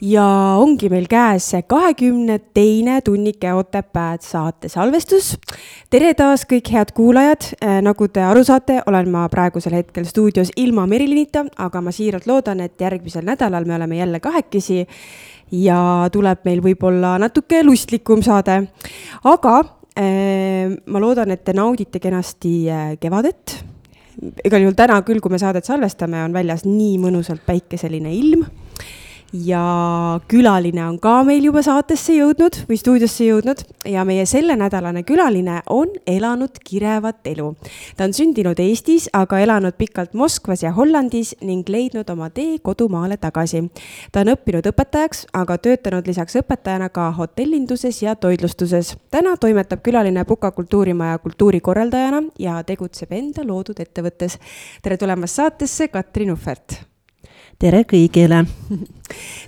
ja ongi meil käes kahekümne teine Tunnike Otepääd saate salvestus. tere taas kõik head kuulajad, äh, nagu te aru saate, olen ma praegusel hetkel stuudios ilma Merilinita, aga ma siiralt loodan, et järgmisel nädalal me oleme jälle kahekesi ja tuleb meil võib-olla natuke lustlikum saade. aga äh, ma loodan, et te naudite kenasti äh, kevadet igal juhul täna küll, kui me saadet salvestame, on väljas nii mõnusalt päikeseline ilm ja külaline on ka meil juba saatesse jõudnud või stuudiosse jõudnud ja meie sellenädalane külaline on elanud kirevat elu. ta on sündinud Eestis, aga elanud pikalt Moskvas ja Hollandis ning leidnud oma tee kodumaale tagasi. ta on õppinud õpetajaks, aga töötanud lisaks õpetajana ka hotellinduses ja toitlustuses. täna toimetab külaline Puka kultuurimaja kultuurikorraldajana ja tegutseb enda loodud ettevõttes. tere tulemast saatesse, Katrin Uhvert tere kõigile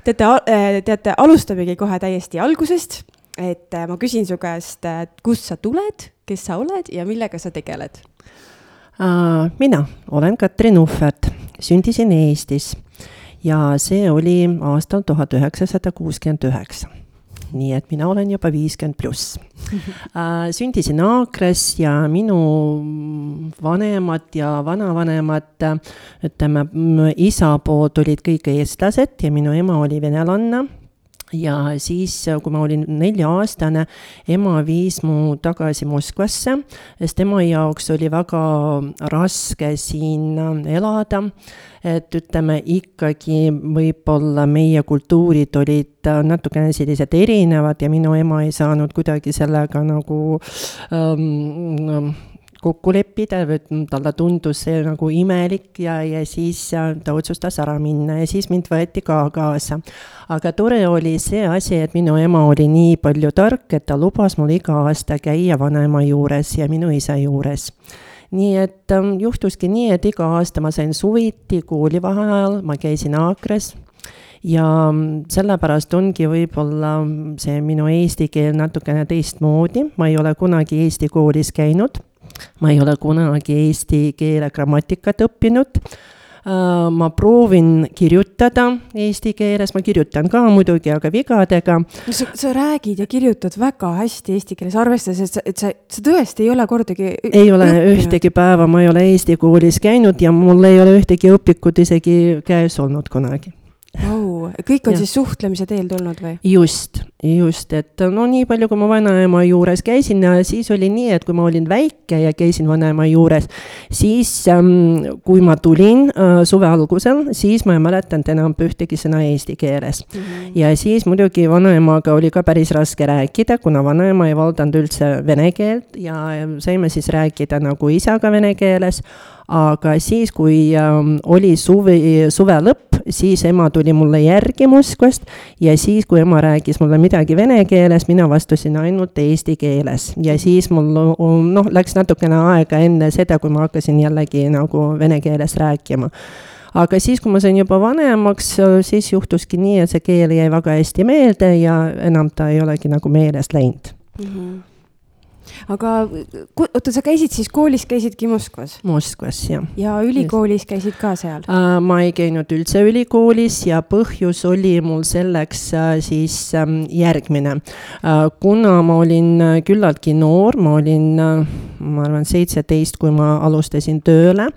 teate, äh, teate, alustamegi kohe täiesti algusest, et äh, ma küsin su käest, kust sa tuled, kes sa oled ja millega sa tegeled? mina olen Katrin Uhvert, sündisin Eestis ja see oli aastal tuhat üheksasada kuuskümmend üheksa nii et mina olen juba viiskümmend pluss. Äh, sündisin Aakres ja minu vanemad ja vanavanemad, ütleme, isa poolt olid kõik eestlased ja minu ema oli venelanna ja siis, kui ma olin nelja-aastane, ema viis mu tagasi Moskvasse, sest tema jaoks oli väga raske siin elada. et ütleme ikkagi võib-olla meie kultuurid olid natukene sellised erinevad ja minu ema ei saanud kuidagi sellega nagu ähm, kokku leppida, talle tundus see nagu imelik ja, ja siis ta otsustas ära minna ja siis mind võeti ka kaasa. aga tore oli see asi, et minu ema oli nii palju tark, et ta lubas mul iga aasta käia vanaema juures ja minu isa juures. Nii et ähm, juhtuski nii, et iga aasta ma sain suviti koolivaheajal, ma käisin Aakres. Ja mm, sellepärast ongi võib-olla see minu eesti keel natukene teistmoodi, ma ei ole kunagi eesti koolis käinud ma ei ole kunagi eesti keele grammatikat õppinud äh, ma proovin kirjutada eesti keeles, ma kirjutan ka muidugi, aga vigadega. sa, sa räägid ja kirjutad väga hästi eesti keeles, arvestades, et sa, et sa, sa tõesti ei ole kordagi. ei ole õppinud. ühtegi päeva, ma ei ole eesti koolis käinud ja mul ei ole ühtegi õpikut isegi käes olnud kunagi oh,. kõik on ja. siis suhtlemise teel tulnud või? just, just, et no nii palju, kui ma vanaema juures käisin ja siis oli nii, et kui ma olin väike ja käisin vanaema juures, siis ähm, kui ma tulin äh, suve algusel, siis ma ei mäletanud enam ühtegi sõna eesti keeles mm. -hmm. ja siis muidugi vanaemaga oli ka päris raske rääkida, kuna vanaema ei valdanud üldse vene keelt ja saime siis rääkida nagu isaga vene keeles aga siis, kui ähm, oli suvi, suve lõpp, siis ema tuli mulle järgi Moskvast ja siis, kui ema rääkis mulle midagi vene keeles, mina vastasin ainult eesti keeles. Ja siis mul noh, läks natukene aega enne seda, kui ma hakkasin jällegi nagu vene keeles rääkima. Aga siis, kui ma sain juba vanemaks, siis juhtuski nii, et see keel jäi väga hästi meelde ja enam ta ei olegi nagu meelest läinud. Mm. -hmm aga oota, sa käisid siis koolis, käisidki Moskvas? Moskvas, jah. ja ülikoolis käisid ka seal uh,? ma ei käinud üldse ülikoolis ja põhjus oli mul selleks uh, siis um, järgmine uh,. kuna ma olin küllaltki noor, ma olin uh, ma arvan, seitseteist, kui ma alustasin tööle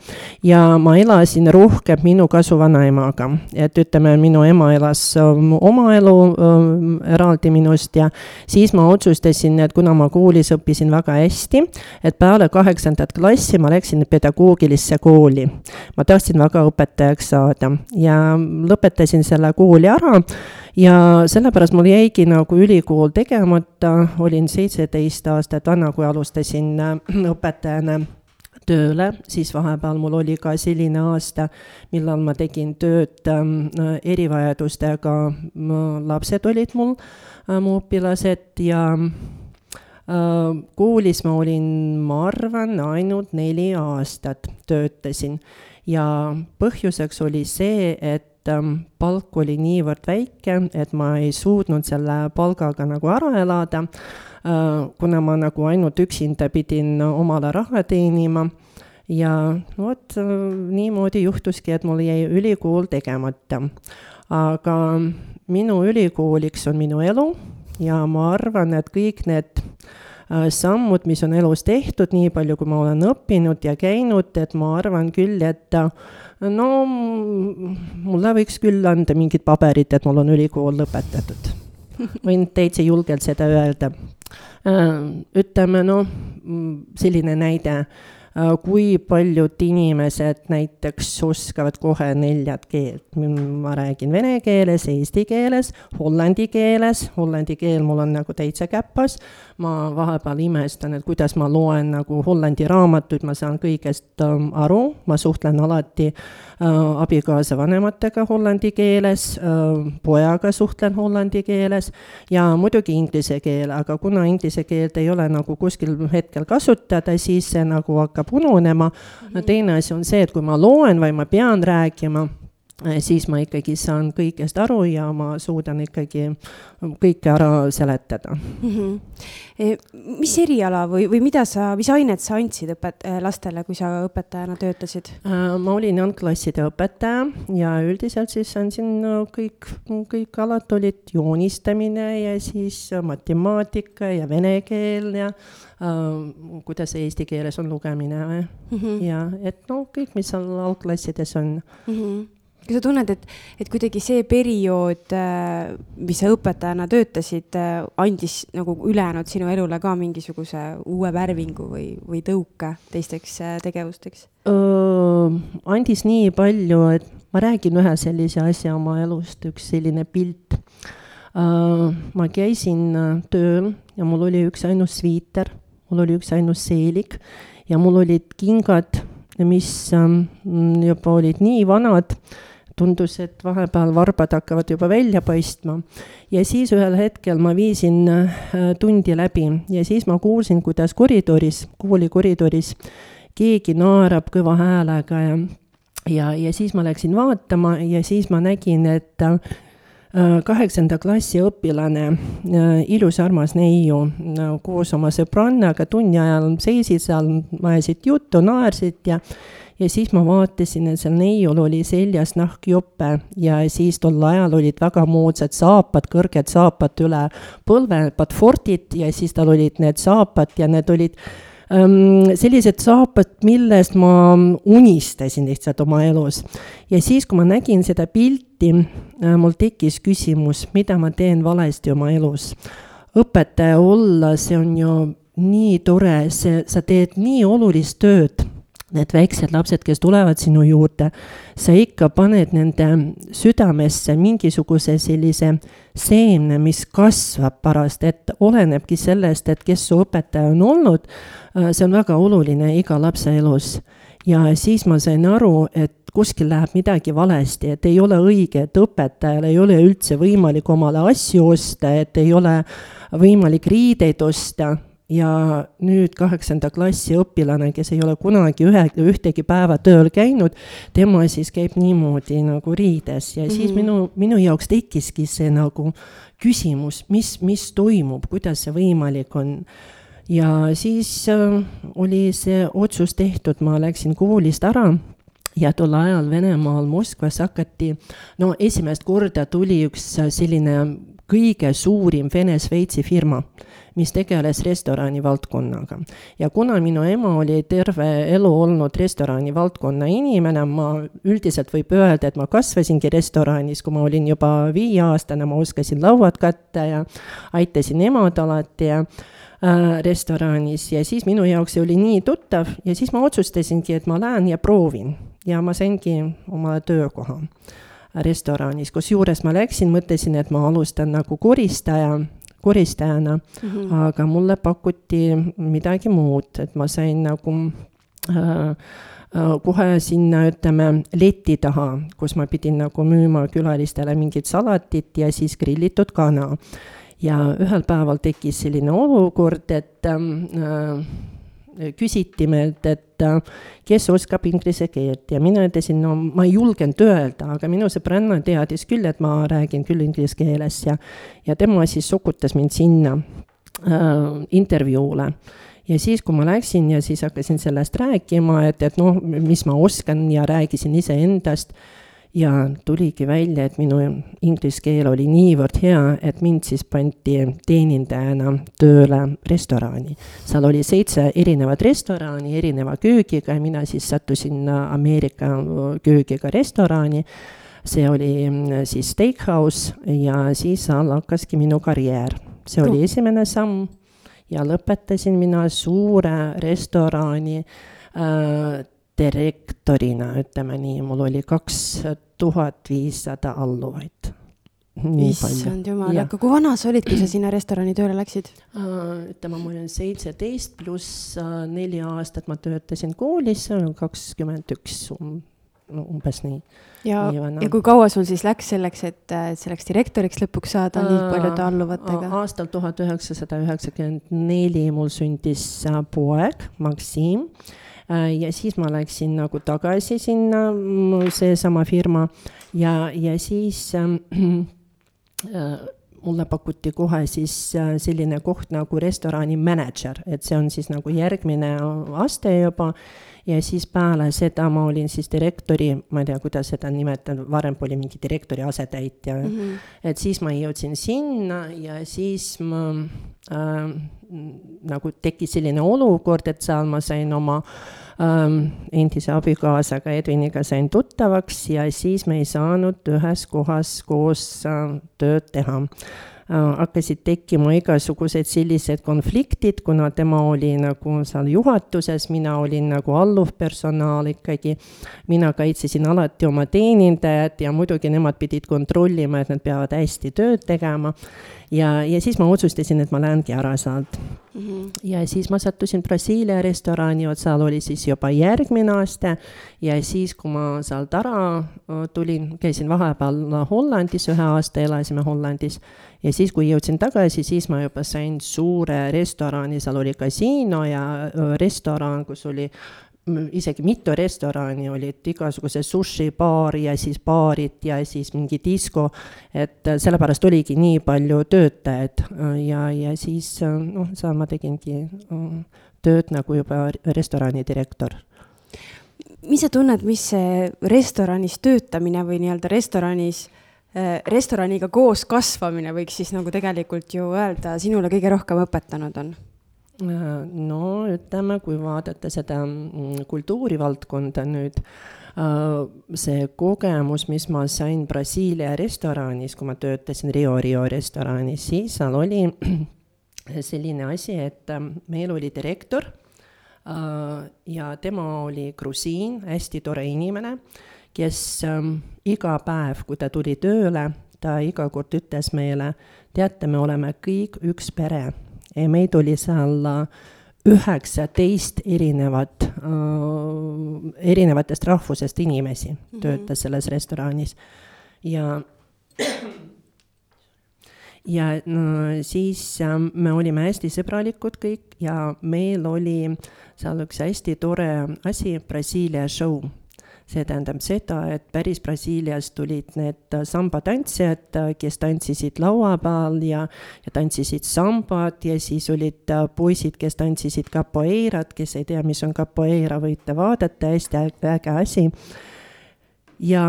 ja ma elasin rohkem minu kasuvanaemaga, et ütleme, minu ema elas um, oma elu um, eraldi minust ja siis ma otsustasin, et kuna ma koolis õppisin väga hästi, et peale kaheksandat klassi ma läksin pedagoogilisse kooli. ma tahtsin väga õpetajaks saada. Ja lõpetasin selle kooli ära. Ja sellepärast mul jäigi nagu ülikool tegemata, olin seitseteist aastat vana, kui alustasin äh, õpetajana tööle, siis vahepeal mul oli ka selline aasta, millal ma tegin tööd äh, erivajadustega. Lapsed olid mul äh,, mu õpilased ja koolis ma olin, ma arvan, ainult neli aastat töötasin. Ja põhjuseks oli see, et palk oli niivõrd väike, et ma ei suutnud selle palgaga nagu ära elada, kuna ma nagu ainult üksinda pidin omale raha teenima. Ja vot niimoodi juhtuski, et mul jäi ülikool tegemata. aga minu ülikooliks on minu elu ja ma arvan, et kõik need äh, sammud, mis on elus tehtud, nii palju, kui ma olen õppinud ja käinud, et ma arvan küll, et äh, no mulle võiks küll anda mingid paberid, et mul on ülikool lõpetatud. võin täitsa julgelt seda öelda. Äh, ütleme noh, selline näide kui paljud inimesed näiteks oskavad kohe neljat keelt. ma räägin vene keeles, eesti keeles, hollandi keeles, hollandi keel mul on nagu täitsa käpas. Ma vahepeal imestan, et kuidas ma loen nagu hollandi raamatuid, ma saan kõigest ähm, aru, ma suhtlen alati äh, abikaasa vanematega hollandi keeles äh,, pojaga suhtlen hollandi keeles ja muidugi inglise keel, aga kuna inglise keelt ei ole nagu kuskil hetkel kasutada, siis see nagu hakkab ununema mm. -hmm. teine asi on see, et kui ma loen või ma pean rääkima, siis ma ikkagi saan kõigest aru ja ma suudan ikkagi kõike ära seletada mm. -hmm. Mis eriala või, või mida sa, mis ainet sa andsid õpet-, lastele, kui sa õpetajana töötasid äh,? ma olin algklasside õpetaja ja üldiselt siis andsin kõik, kõik alad olid joonistamine ja siis matemaatika ja vene keel ja äh, kuidas eesti keeles on lugemine mm -hmm. ja et no kõik, mis seal algklassides on mm. -hmm kas sa tunned, et, et kuidagi see periood, äh, mis sa õpetajana töötasid, äh, andis nagu ülejäänud sinu elule ka mingisuguse uue värvingu või, või tõuke teisteks äh, tegevusteks? andis nii palju, et ma räägin ühe sellise asja oma elust, üks selline pilt. ma käisin tööl ja mul oli üksainus sviiter mul oli üksainus seelik ja mul olid kingad, mis ähm, juba olid nii vanad, tundus, et vahepeal varbad hakkavad juba välja paistma. ja siis ühel hetkel ma viisin äh, tundi läbi ja siis ma kuulsin, kuidas koridoris, kooli koridoris keegi naerab kõva häälega ja ja, ja siis ma läksin vaatama ja siis ma nägin, et äh, kaheksanda klassi õpilane, äh, ilus armas neiu, koos oma sõbrannaga tunni ajal seisid seal, ajasid juttu, naersid ja ja siis ma vaatasin, et seal neiul oli seljas nahkjope ja siis tol ajal olid väga moodsad saapad, kõrged saapad üle põlve, patfordid ja siis tal olid need saapad ja need olid ähm, sellised saapad, millest ma unistasin lihtsalt oma elus. ja siis, kui ma nägin seda pilti äh,, mul tekkis küsimus, mida ma teen valesti oma elus. õpetaja olla, see on ju nii tore, see, sa teed nii olulist tööd need väiksed lapsed, kes tulevad sinu juurde, sa ikka paned nende südamesse mingisuguse sellise seemne, mis kasvab pärast, et olenebki sellest, et kes su õpetaja on olnud, Äh, see on väga oluline iga lapse elus. ja siis ma sain aru, et kuskil läheb midagi valesti, et ei ole õige, et õpetajal ei ole üldse võimalik omale asju osta, et ei ole võimalik riideid osta ja nüüd kaheksanda klassi õpilane, kes ei ole kunagi ühe, ühtegi päeva tööl käinud, tema siis käib niimoodi nagu riides. Ja siis mm -hmm. minu, minu jaoks tekkiski see nagu küsimus, mis, mis toimub, kuidas see võimalik on. Ja siis äh, oli see otsus tehtud, ma läksin koolist ära ja tol ajal Venemaal Moskvas hakati, no esimest korda tuli üks selline kõige suurim Vene-Šveitsi firma, mis tegeles restorani valdkonnaga. ja kuna minu ema oli terve elu olnud restorani valdkonna inimene, ma üldiselt võib öelda, et ma kasvasingi restoranis, kui ma olin juba viieaastane, ma oskasin lauad katta ja aitasin emad alati ja Äh, restoranis. Ja siis minu jaoks see oli nii tuttav ja siis ma otsustasingi, et ma lähen ja proovin. Ja ma saingi omale töökoha restoranis, kusjuures ma läksin, mõtlesin, et ma alustan nagu koristaja, koristajana mm, -hmm. aga mulle pakuti midagi muud, et ma sain nagu äh, äh kohe sinna, ütleme, leti taha, kus ma pidin nagu müüma külalistele mingit salatit ja siis grillitud kana ja ühel päeval tekkis selline olukord, et äh, küsiti meilt, et äh, kes oskab inglise keelt. Ja mina ütlesin, no ma ei julgenud öelda, aga minu sõbranna teadis küll, et ma räägin küll inglise keeles ja, ja tema siis sokutas mind sinna äh, intervjuule. Ja siis, kui ma läksin ja siis hakkasin sellest rääkima, et, et noh, mis ma oskan ja rääkisin iseendast ja tuligi välja, et minu inglise keel oli niivõrd hea, et mind siis pandi teenindajana tööle restorani. seal oli seitse erinevat restorani erineva köögiga ja mina siis sattusin Ameerika köögiga restorani. see oli mm, siis steakhouse ja siis seal hakkaski minu karjäär. see oli oh. esimene samm ja lõpetasin mina suure restorani äh, direktorina, ütleme nii, mul oli kaks tuhat viissada alluvaid. issand jumal, aga kui vana sa olid, kui sa sinna restorani tööle läksid uh,? ütleme, mul on seitseteist pluss uh, neli aastat ma töötasin koolis, see on kakskümmend üks, no umbes nii. ja, ja kui kaua sul siis läks selleks, et selleks direktoriks lõpuks saada uh, nii paljude alluvatega? aastal tuhat üheksasada üheksakümmend neli mul sündis poeg, Maksim Äh, ja siis ma läksin nagu tagasi sinna, seesama firma ja, ja siis ähm, äh, mulle pakuti kohe siis äh, selline koht nagu restorani mänedžer, et see on siis nagu järgmine aste juba ja siis peale seda ma olin siis direktori, ma ei tea, kuidas seda nimetada, varem oli mingi direktori asetäitja mm. -hmm. et siis ma jõudsin sinna ja siis ma äh, nagu tekkis selline olukord, et seal ma sain oma ähm, endise abikaasaga Edviniga sain tuttavaks ja siis me ei saanud ühes kohas koos äh, tööd teha. Äh, hakkasid tekkima igasugused sellised konfliktid, kuna tema oli nagu seal juhatuses, mina olin nagu alluv personaal ikkagi. mina kaitsesin alati oma teenindajat ja muidugi nemad pidid kontrollima, et nad peavad hästi tööd tegema. ja, ja siis ma otsustasin, et ma lähengi ära sealt mm. -hmm. ja siis ma sattusin Brasiilia restorani, vot seal oli siis juba järgmine aste ja siis, kui ma sealt ära tulin, käisin vahepeal Hollandis ühe aasta, elasime Hollandis ja siis, kui jõudsin tagasi, siis ma juba sain suure restorani, seal oli kasiino ja restoran, kus oli isegi mitu restorani olid, igasuguse sushi-baar ja siis baarid ja siis mingi disko, et sellepärast oligi nii palju töötajaid. Ja, ja siis noh, seal ma tegingi tööd nagu juba restorani direktor. Mis sa tunned, mis see restoranis töötamine või nii-öelda restoranis äh, Äh, restoraniga koos kasvamine võiks siis nagu tegelikult ju öelda, sinule kõige rohkem õpetanud on? Äh, no ütleme, kui vaadata seda mm, kultuurivaldkonda nüüd, äh, see kogemus, mis ma sain Brasiilia restoranis, kui ma töötasin Rio Rio restoranis, siis seal oli selline asi, et meil oli direktor ja tema oli grusiin, hästi tore inimene kes ähm, iga päev, kui ta tuli tööle, ta iga kord ütles meile, teate, me oleme kõik üks pere meid oli seal äh, üheksateist erinevat äh,, erinevatest rahvusest inimesi mm -hmm. töötas selles restoranis ja ja no, siis äh, me olime hästi sõbralikud kõik ja meil oli seal üks hästi tore asi, Brasiilia show see tähendab seda, et päris Brasiiliast tulid need sambatantsijad, kes tantsisid laua peal ja, ja tantsisid sambat ja siis olid poisid, kes tantsisid capoeirat, kes ei tea, mis on capoeira, võite vaadata, hästi äge asi. ja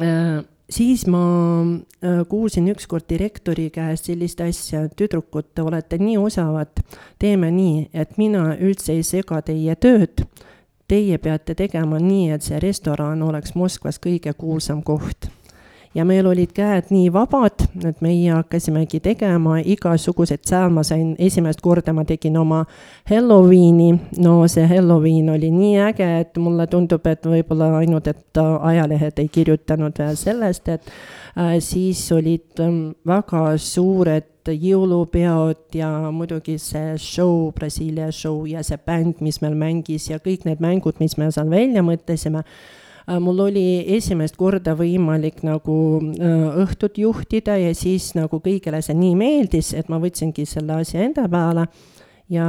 äh, siis ma äh, kuulsin ükskord direktori käest sellist asja, tüdrukud, te olete nii osavad, teeme nii, et mina üldse ei sega teie tööd teie peate tegema nii, et see restoran oleks Moskvas kõige kuulsam koht. Ja meil olid käed nii vabad, et meie hakkasimegi tegema igasuguseid, seal ma sain, esimest korda ma tegin oma Halloweeni, no see Halloween oli nii äge, et mulle tundub, et võib-olla ainult, et ajalehed ei kirjutanud veel sellest, et äh, siis olid ähm, väga suured jõulupeod ja muidugi see show, Brasiilia show ja see bänd, mis meil mängis ja kõik need mängud, mis me seal välja mõtlesime mul oli esimest korda võimalik nagu õhtut juhtida ja siis nagu kõigile see nii meeldis, et ma võtsingi selle asja enda peale ja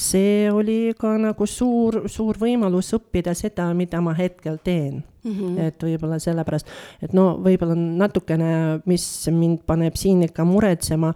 see oli ka nagu suur, suur võimalus õppida seda, mida ma hetkel teen mm. -hmm. et võib-olla sellepärast, et no võib-olla natukene, mis mind paneb siin ikka muretsema,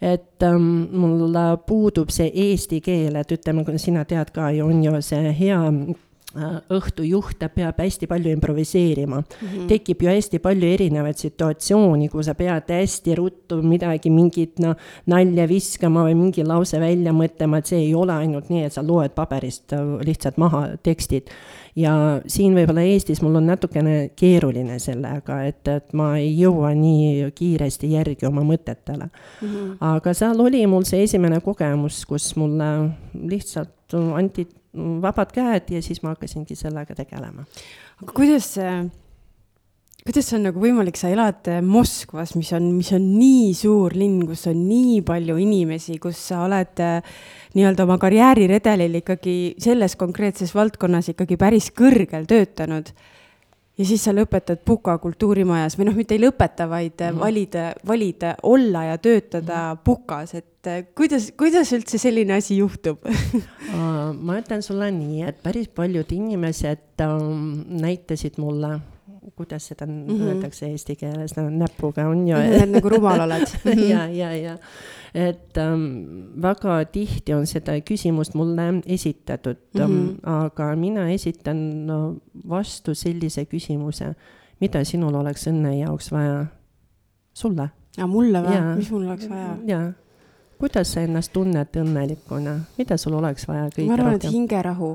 et ähm, mul puudub see eesti keel, et ütleme, sina tead ka ju, on ju see hea Äh, õhtujuht, ta peab hästi palju improviseerima mm. -hmm. tekib ju hästi palju erinevaid situatsioone, kui sa pead hästi ruttu midagi, mingit noh, nalja viskama või mingi lause välja mõtlema, et see ei ole ainult nii, et sa loed paberist äh, lihtsalt maha tekstid. ja siin võib-olla Eestis mul on natukene keeruline sellega, et, et ma ei jõua nii kiiresti järgi oma mõtetele mm. -hmm. aga seal oli mul see esimene kogemus, kus mulle lihtsalt anti vabad käed ja siis ma hakkasingi sellega tegelema. aga kuidas see, kuidas on nagu võimalik, sa elad Moskvas, mis on, mis on nii suur linn, kus on nii palju inimesi, kus sa oled äh, nii-öelda oma karjääriredelil ikkagi selles konkreetses valdkonnas ikkagi päris kõrgel töötanud ja siis sa lõpetad Puka kultuurimajas või noh, mitte ei lõpeta, vaid mm -hmm. valid, valid olla ja töötada mm -hmm. Pukas, et äh, kuidas, kuidas üldse selline asi juhtub ma ütlen sulle nii, et päris paljud inimesed ähm, näitasid mulle kuidas seda mm -hmm. öeldakse eesti keeles no,, näpuga on ju. et nagu rumal oled ja, ja, ja et ähm, väga tihti on seda küsimust mulle esitatud mm, -hmm. aga mina esitan no, vastu sellise küsimuse, mida sinul oleks õnne jaoks vaja? sulle. ja mulle või, mis mul oleks vaja? jaa kuidas sa ennast tunned õnnelikuna, mida sul oleks vaja kõige rohkem? ma arvan, et hingerahu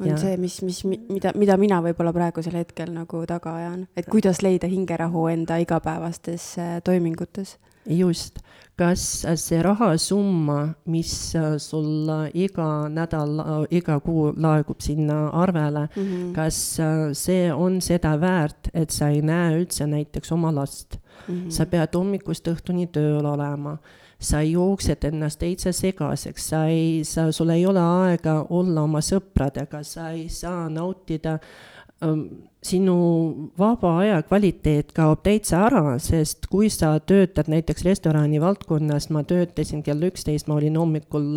on ja. see, mis, mis, mida, mida mina võib-olla praegusel hetkel nagu taga ajan, et kuidas leida hingerahu enda igapäevastes äh, toimingutes. just, kas see rahasumma, mis äh, sul iga nädal, äh, iga kuu laekub sinna arvele mm, -hmm. kas see on seda väärt, et sa ei näe üldse näiteks oma last mm? -hmm. sa pead hommikust õhtuni tööl olema sa jooksed ennast täitsa segaseks, sa ei, sa, sul ei ole aega olla oma sõpradega, sa ei saa nautida ähm, sinu vaba aja kvaliteet kaob täitsa ära, sest kui sa töötad näiteks restorani valdkonnas, ma töötasin kell üksteist, ma olin hommikul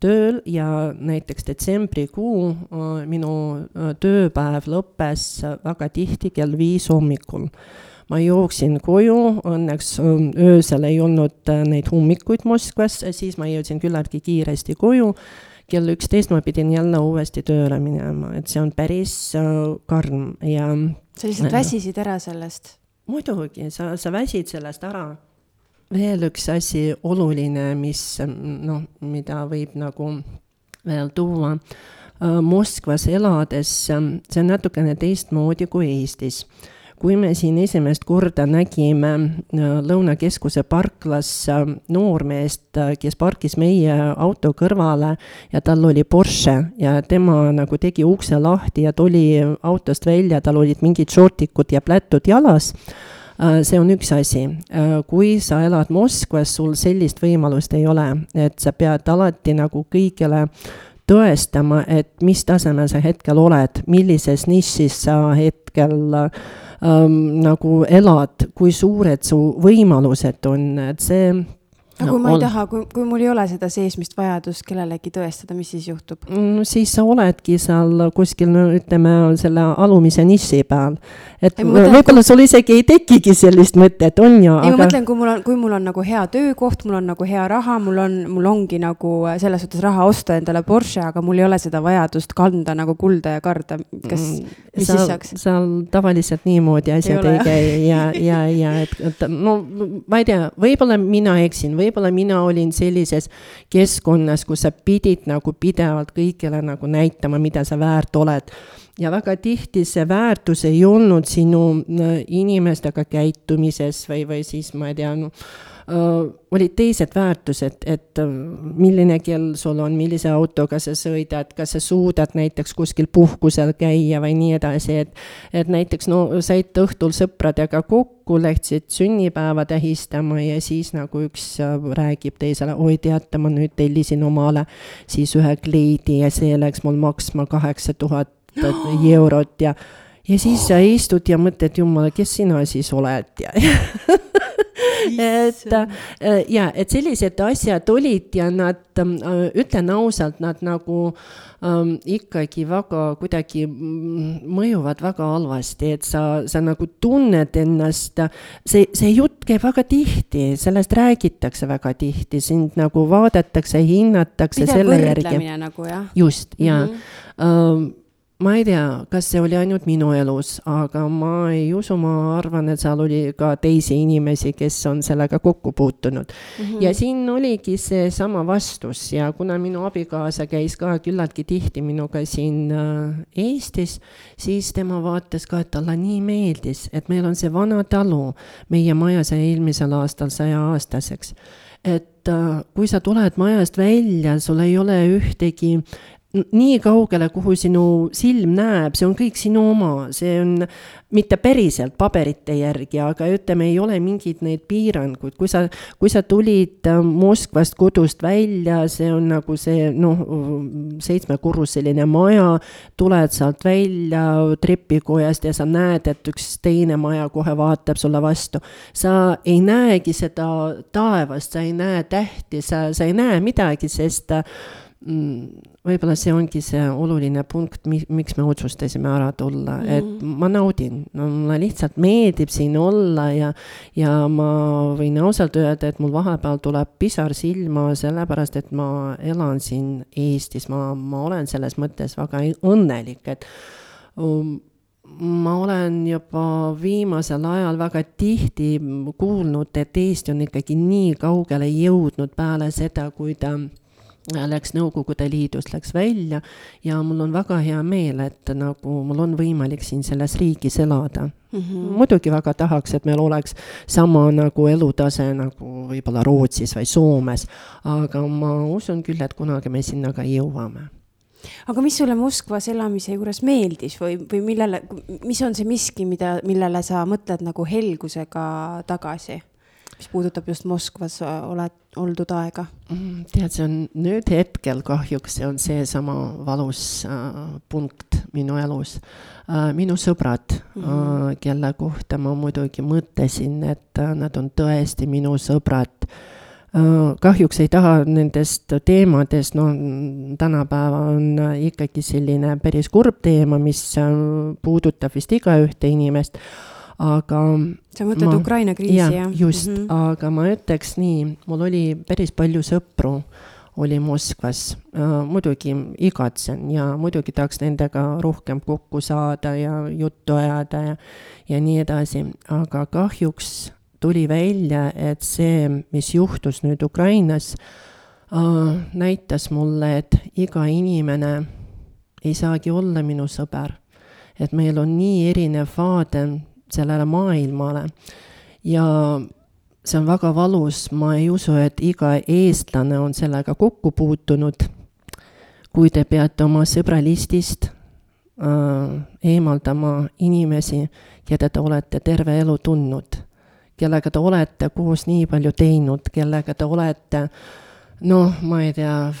tööl ja näiteks detsembrikuu äh, minu äh, tööpäev lõppes väga tihti kell viis hommikul ma jooksin koju, õnneks ähm, öösel ei olnud äh, neid ummikuid Moskvas, siis ma jõudsin küllaltki kiiresti koju, kell üksteist ma pidin jälle uuesti tööle minema, et see on päris äh, karm ja sa lihtsalt väsisid ära sellest? muidugi, sa, sa väsid sellest ära. veel üks asi oluline, mis noh, mida võib nagu veel tuua äh, Moskvas elades, see on natukene teistmoodi kui Eestis kui me siin esimest korda nägime äh, Lõunakeskuse parklas äh, noormeest, äh, kes parkis meie auto kõrvale ja tal oli Porsche ja tema nagu tegi ukse lahti ja tuli autost välja, tal olid mingid šortikud ja plätud jalas see on üks asi. kui sa elad Moskvas, sul sellist võimalust ei ole, et sa pead alati nagu kõigile tõestama, et mis tasemel sa hetkel oled, millises nišis sa hetkel äh, ähm, nagu elad, kui suured su võimalused on, et see aga kui ma ei taha, kui, kui mul ei ole seda seesmist vajadust kellelegi tõestada, mis siis juhtub mm,? siis sa oledki seal kuskil, no ütleme, selle alumise niši peal. et võib-olla sul isegi ei tekigi sellist mõtet, on ju. ei aga..., ma mõtlen, kui mul on, kui mul on nagu hea töökoht, mul on nagu hea raha, mul on, mul ongi nagu selles suhtes raha osta endale Porsche, aga mul ei ole seda vajadust kanda nagu kulda ja karda. kas mm,, mis seal, siis saaks? seal tavaliselt niimoodi asjad ei, ei käi ja, ja, ja et, et no ma ei tea, võib-olla mina eksin või võib-olla mina olin sellises keskkonnas, kus sa pidid nagu pidevalt kõigile nagu näitama, mida sa väärt oled. ja väga tihti see väärtus ei olnud sinu inimestega käitumises või, või siis ma ei tea no,, olid teised väärtused, et milline kell sul on, millise autoga sa sõidad, kas sa suudad näiteks kuskil puhkusel käia või nii edasi, et et näiteks no said õhtul sõpradega kokku, läksid sünnipäeva tähistama ja siis nagu üks räägib teisele, oi teate, ma nüüd tellisin omale siis ühe kleidi ja see läks mul maksma kaheksa tuhat eurot ja ja siis sa istud ja mõtled, jumal, kes sina siis oled ja et äh, ja, et sellised asjad olid ja nad, äh, ütlen ausalt, nad nagu ähm, ikkagi väga kuidagi mm, mõjuvad väga halvasti, et sa, sa nagu tunned ennast, see, see jutt käib väga tihti, sellest räägitakse väga tihti, sind nagu vaadatakse, hinnatakse pidev selle järgi. nagu jah. just, ja mm. -hmm ma ei tea, kas see oli ainult minu elus, aga ma ei usu, ma arvan, et seal oli ka teisi inimesi, kes on sellega kokku puutunud mm. -hmm. ja siin oligi seesama vastus ja kuna minu abikaasa käis ka küllaltki tihti minuga siin äh, Eestis, siis tema vaatas ka, et talle nii meeldis, et meil on see vana talu, meie maja sai eelmisel aastal sajaaastaseks et äh, kui sa tuled majast välja, sul ei ole ühtegi nii kaugele, kuhu sinu silm näeb, see on kõik sinu oma, see on mitte päriselt paberite järgi, aga ütleme, ei ole mingeid neid piiranguid, kui sa, kui sa tulid äh, Moskvast kodust välja, see on nagu see noh, seitsmekorruseline maja, tuled sealt välja trepikojast ja sa näed, et üks teine maja kohe vaatab sulle vastu. sa ei näegi seda taevast, sa ei näe tähti, sa, sa ei näe midagi, sest mm, võib-olla see ongi see oluline punkt, mi-, miks me otsustasime ära tulla mm, -hmm. et ma naudin, no mulle lihtsalt meeldib siin olla ja ja ma võin ausalt öelda, et mul vahepeal tuleb pisar silma, sellepärast et ma elan siin Eestis, ma, ma olen selles mõttes väga õnnelik, et um, ma olen juba viimasel ajal väga tihti kuulnud, et Eesti on ikkagi nii kaugele jõudnud peale seda, kui ta läks Nõukogude Liidust, läks välja ja mul on väga hea meel, et nagu mul on võimalik siin selles riigis elada mm. -hmm. muidugi väga tahaks, et meil oleks sama nagu elutase nagu võib-olla Rootsis või Soomes, aga ma usun küll, et kunagi me sinna ka jõuame aga mis sulle Moskvas elamise juures meeldis või, või millele, mis on see miski, mida, millele sa mõtled nagu helgusega tagasi? Mis puudutab just Moskvas oled, oldud aega? tead, see on nüüd hetkel kahjuks, see on seesama valus äh, punkt minu elus äh,. minu sõbrad mm, -hmm. äh, kelle kohta ma muidugi mõtlesin, et äh, nad on tõesti minu sõbrad äh,. kahjuks ei taha nendest teemadest, no tänapäeva on ikkagi selline päris kurb teema, mis äh, puudutab vist igaühte inimest aga. sa mõtled ma, Ukraina kriisi, jah ja,? just mm, -hmm. aga ma ütleks nii, mul oli päris palju sõpru, oli Moskvas äh,, muidugi igatsen ja muidugi tahaks nendega rohkem kokku saada ja juttu ajada ja, ja nii edasi, aga kahjuks tuli välja, et see, mis juhtus nüüd Ukrainas äh,, näitas mulle, et iga inimene ei saagi olla minu sõber. et meil on nii erinev vaade sellele maailmale. ja see on väga valus, ma ei usu, et iga eestlane on sellega kokku puutunud. kui te peate oma sõbralistist äh, eemaldama inimesi, keda te olete terve elu tundnud, kellega te olete koos nii palju teinud, kellega te olete noh, ma ei tea,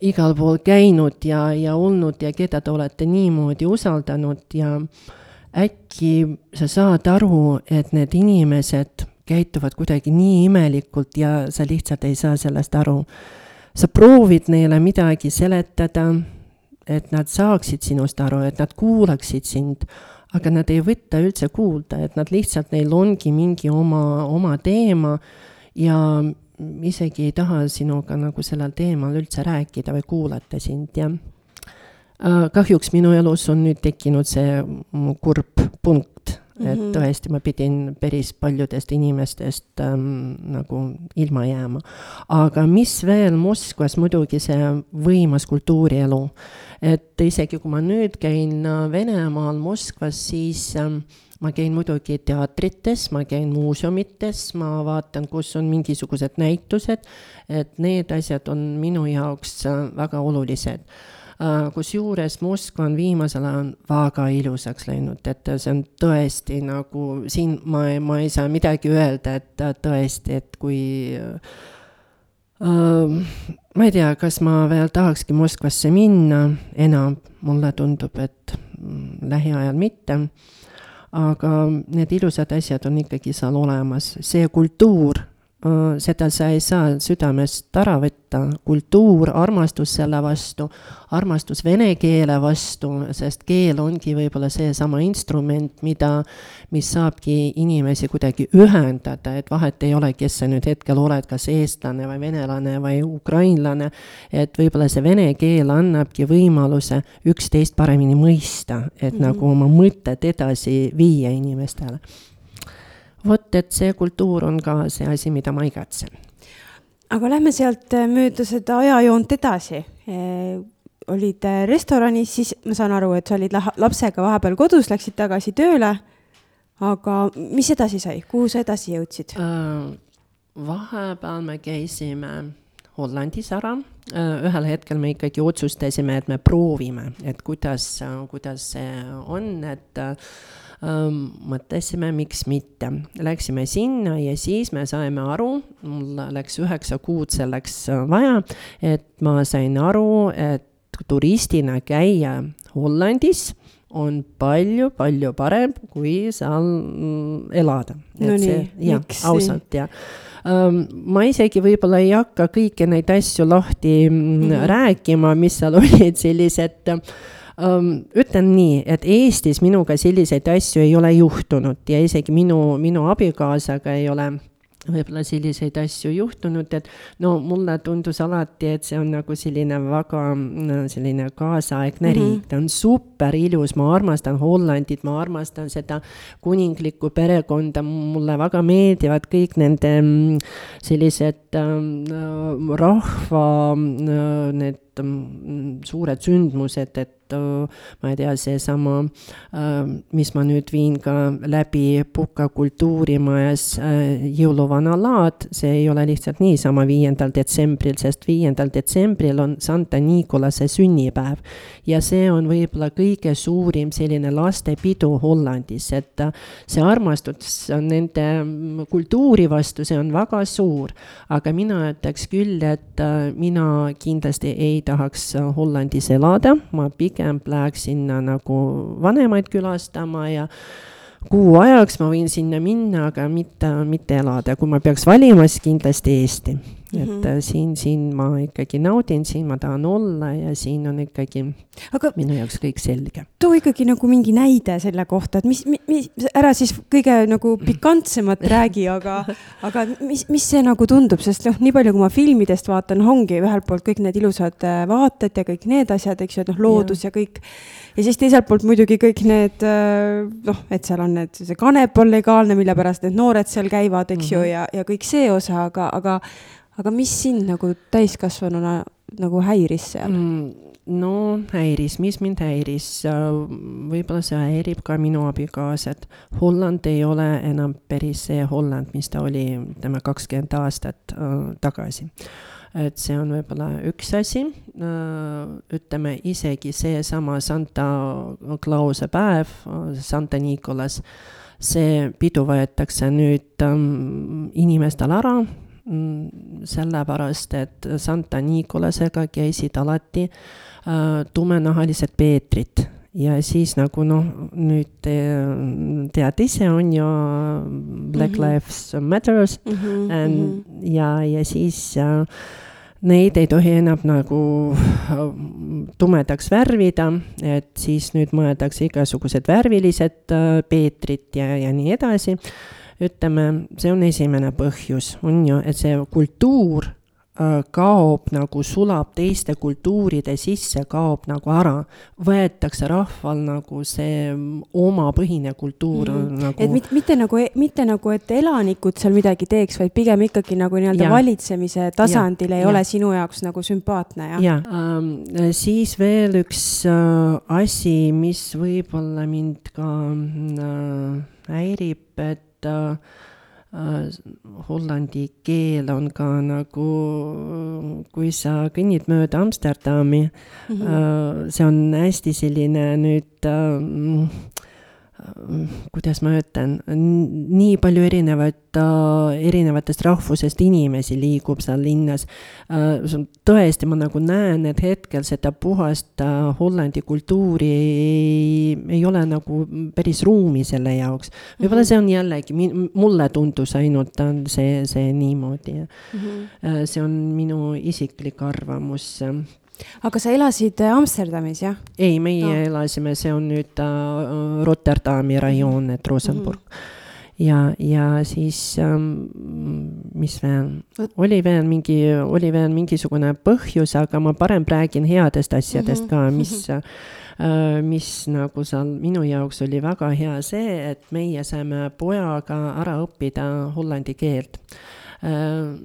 igal pool käinud ja, ja olnud ja keda te olete niimoodi usaldanud ja äh, äkki sa saad aru, et need inimesed käituvad kuidagi nii imelikult ja sa lihtsalt ei saa sellest aru. sa proovid neile midagi seletada, et nad saaksid sinust aru, et nad kuulaksid sind, aga nad ei võta üldse kuulda, et nad lihtsalt, neil ongi mingi oma, oma teema ja isegi ei taha sinuga nagu sellel teemal üldse rääkida või kuulata sind, jah kahjuks minu elus on nüüd tekkinud see kurb punkt, et -hmm. tõesti ma pidin päris paljudest inimestest ähm, nagu ilma jääma. aga mis veel Moskvas muidugi see võimas kultuurielu, et isegi kui ma nüüd käin äh, Venemaal Moskvas, siis ähm, ma käin muidugi teatrites, ma käin muuseumites, ma vaatan, kus on mingisugused näitused, et need asjad on minu jaoks äh, väga olulised Äh, kusjuures Moskva on viimasel ajal väga ilusaks läinud, et see on tõesti nagu siin ma, ma ei saa midagi öelda, et tõesti, et kui Uh, ma ei tea, kas ma veel tahakski Moskvasse minna enam, mulle tundub, et lähiajal mitte. aga need ilusad asjad on ikkagi seal olemas, see kultuur Äh, seda sa ei saa südamest ära võtta, kultuur, armastus selle vastu, armastus vene keele vastu, sest keel ongi võib-olla seesama instrument, mida, mis saabki inimesi kuidagi ühendada, et vahet ei ole, kes sa nüüd hetkel oled, kas eestlane või venelane või ukrainlane, et võib-olla see vene keel annabki võimaluse üksteist paremini mõista, et mm -hmm. nagu oma mõtted edasi viia inimestele vot, et see kultuur on ka see asi, mida ma igatsen. aga lähme sealt äh, mööda seda ajajoont edasi e olid äh, restoranis, siis ma saan aru, et sa olid lapsega vahepeal kodus, läksid tagasi tööle. aga mis edasi sai, kuhu sa edasi jõudsid vahepeal me käisime Hollandis ära. ühel hetkel me ikkagi otsustasime, et me proovime, et kuidas, kuidas see on, et mõtlesime, miks mitte. Läksime sinna ja siis me saime aru, mul läks üheksa kuud selleks vaja, et ma sain aru, et turistina käia Hollandis on palju-palju parem, kui seal mm, elada. no nii, miks? ausalt ja ma isegi võib-olla ei hakka kõiki neid asju lahti mm -hmm. rääkima, mis seal olid sellised um,. Ütlen nii, et Eestis minuga selliseid asju ei ole juhtunud ja isegi minu, minu abikaasaga ei ole võib-olla selliseid asju juhtunud, et no mulle tundus alati, et see on nagu selline väga selline kaasaegne mm -hmm. riik, ta on super ilus, ma armastan Hollandit, ma armastan seda kuninglikku perekonda, mulle väga meeldivad kõik nende mm, sellised äh, rahva äh, need mm, suured sündmused, et ma ei tea, seesama, mis ma nüüd viin ka läbi Puka kultuurimajas, jõuluvana laad, see ei ole lihtsalt niisama viiendal detsembril, sest viiendal detsembril on Santa Nicolase sünnipäev. ja see on võib-olla kõige suurim selline lastepidu Hollandis, et see armastus nende mm, kultuuri vastu, see on väga suur. aga mina ütleks küll, et mina kindlasti ei tahaks Hollandis elada, ma pigem läheks sinna nagu vanemaid külastama ja kuu ajaks ma võin sinna minna, aga mitte, mitte elada, kui ma peaks valima, siis kindlasti Eesti mm. -hmm. et mhm. äh, siin, siin ma ikkagi naudin, siin ma tahan olla ja siin on ikkagi aga minu jaoks kõik selge. too ikkagi nagu mingi näide selle kohta, et mis, mis, ära siis kõige nagu pikantsemat räägi, aga, aga mis, mis see nagu tundub, sest noh, nii palju, kui ma filmidest vaatan, ongi ühelt poolt kõik need ilusad äh, vaated ja kõik need asjad, eks ju, et noh, loodus ja, ja kõik. ja siis teiselt poolt muidugi kõik need äh, noh, et seal on need, see kanep on legaalne, mille pärast need noored seal käivad, eks mm -hmm. ju, mhm. ja, ja kõik see osa, aga, aga aga mis sind nagu täiskasvanuna nagu häiris seal mm,? no häiris, mis mind häiris, võib-olla see häirib ka minu abikaasat. Holland ei ole enam päris see Holland, mis ta oli, ütleme, kakskümmend aastat äh, tagasi et see on võib-olla üks asi, äh, ütleme isegi seesama Santa Clause päev, Santa Nicolas, see pidu võetakse nüüd ähm, inimestel ära sellepärast, et Santa Nicolasega käisid alati äh, tumenahalised Peetrid ja siis nagu noh, nüüd te teate ise, on ju Black mm -hmm. Lives Matters mm -hmm, and, mm -hmm. ja, ja siis äh, neid ei tohi enam nagu äh, tumedaks värvida, et siis nüüd mõeldakse igasugused värvilised äh, Peetrid ja, ja nii edasi ütleme, see on esimene põhjus, on ju, et see kultuur äh, kaob nagu, sulab teiste kultuuride sisse, kaob nagu ära. võetakse rahval nagu see omapõhine kultuur mm. -hmm. nagu. et mitte, mitte nagu, mitte nagu, et elanikud seal midagi teeks, vaid pigem ikkagi nagu nii-öelda valitsemise tasandil ja, ei ja. ole sinu jaoks nagu sümpaatne, jah? jah ähm,, siis veel üks äh, asi, mis võib-olla mind ka äh, häirib, et et äh, hollandi keel on ka nagu, kui sa kõnnid mööda Amsterdami mm, -hmm. äh, see on hästi selline nüüd äh, kuidas ma ütlen, nii palju erinevaid äh,, erinevatest rahvusest inimesi liigub seal linnas äh,. tõesti, ma nagu näen, et hetkel seda puhast äh, Hollandi kultuuri ei, ei ole nagu päris ruumi selle jaoks. võib-olla mhm. see on jällegi, mulle tundus ainult on see, see niimoodi mm. -hmm. see on minu isiklik arvamus aga sa elasid äh, Amsterdamis, jah? ei, meie no. elasime, see on nüüd äh, Rotterdami rajoon, et Rosenburg mm. -hmm ja, ja siis ähm, mis veel, oli veel mingi, oli veel mingisugune põhjus, aga ma parem räägin headest asjadest -hmm. ka, mis äh, mis nagu seal minu jaoks oli väga hea see, et meie saime pojaga ära õppida hollandi keelt äh,.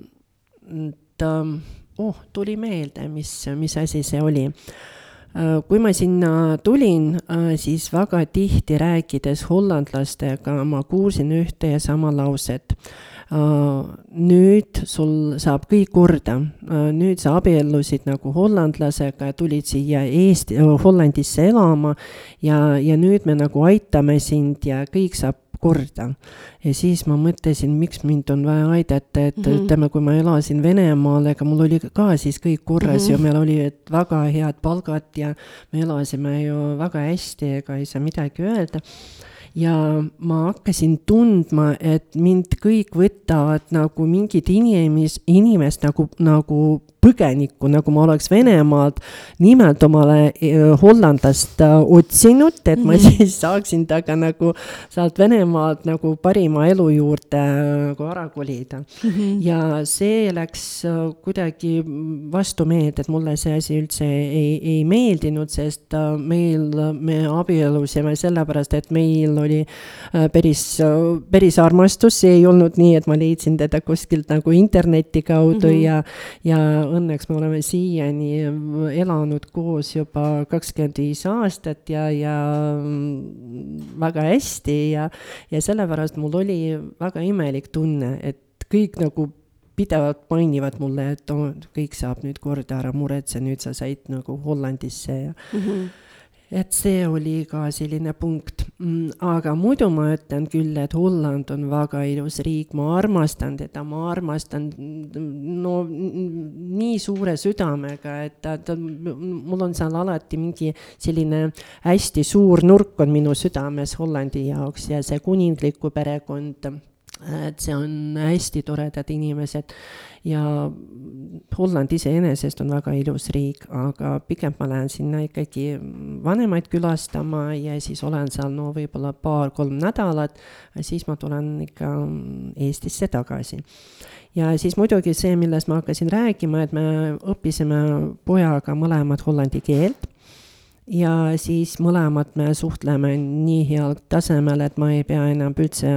ta oh, tuli meelde, mis, mis asi see oli. Äh, kui ma sinna tulin, äh, siis väga tihti rääkides hollandlastega ma kuulsin ühte ja sama lauset Uh, nüüd sul saab kõik korda nüüd sa abiellusid nagu hollandlasega ja tulid siia Eesti Hollandisse elama ja, ja nüüd me nagu aitame sind ja kõik saab korda. ja siis ma mõtlesin, miks mind on vaja aidata, et mm -hmm. ütleme, kui ma elasin Venemaal, ega mul oli ka siis kõik korras mm -hmm. ja meil olid väga head palgad ja me elasime ju väga hästi, ega ei saa midagi öelda ja ma hakkasin tundma, et mind kõik võtavad nagu mingit inimes, inimest nagu, nagu põgenikku, nagu ma oleks Venemaalt nimelt omale e, hollandlast äh, otsinud, et ma -hmm. siis saaksin temaga nagu sealt Venemaalt nagu parima elu juurde äh, nagu ära kolida mm. -hmm. ja see läks äh, kuidagi vastumeelde, et mulle see asi üldse ei, ei meeldinud, sest meil, me abiellusime sellepärast, et meil oli päris, päris armastus, see ei olnud nii, et ma leidsin teda kuskilt nagu interneti kaudu mm -hmm. ja, ja õnneks me oleme siiani elanud koos juba kakskümmend viis aastat ja, ja väga hästi ja, ja sellepärast mul oli väga imelik tunne, et kõik nagu pidevalt mainivad mulle, et oh, kõik saab nüüd korda, ära muretse, nüüd sa said nagu Hollandisse ja mm. -hmm et see oli ka selline punkt. Mm, aga muidu ma ütlen küll, et Holland on väga ilus riik, ma armastan teda, ma armastan no nii suure südamega, et ta, ta, mul on seal alati mingi selline hästi suur nurk on minu südames Hollandi jaoks ja see kuningliku perekond et see on hästi toredad inimesed ja Holland iseenesest on väga ilus riik, aga pigem ma lähen sinna ikkagi vanemaid külastama ja siis olen seal no võib-olla paar-kolm nädalat, siis ma tulen ikka Eestisse tagasi. ja siis muidugi see, millest ma hakkasin rääkima, et me õppisime pojaga mõlemad hollandi keelt ja siis mõlemad me suhtleme nii heal tasemel, et ma ei pea enam üldse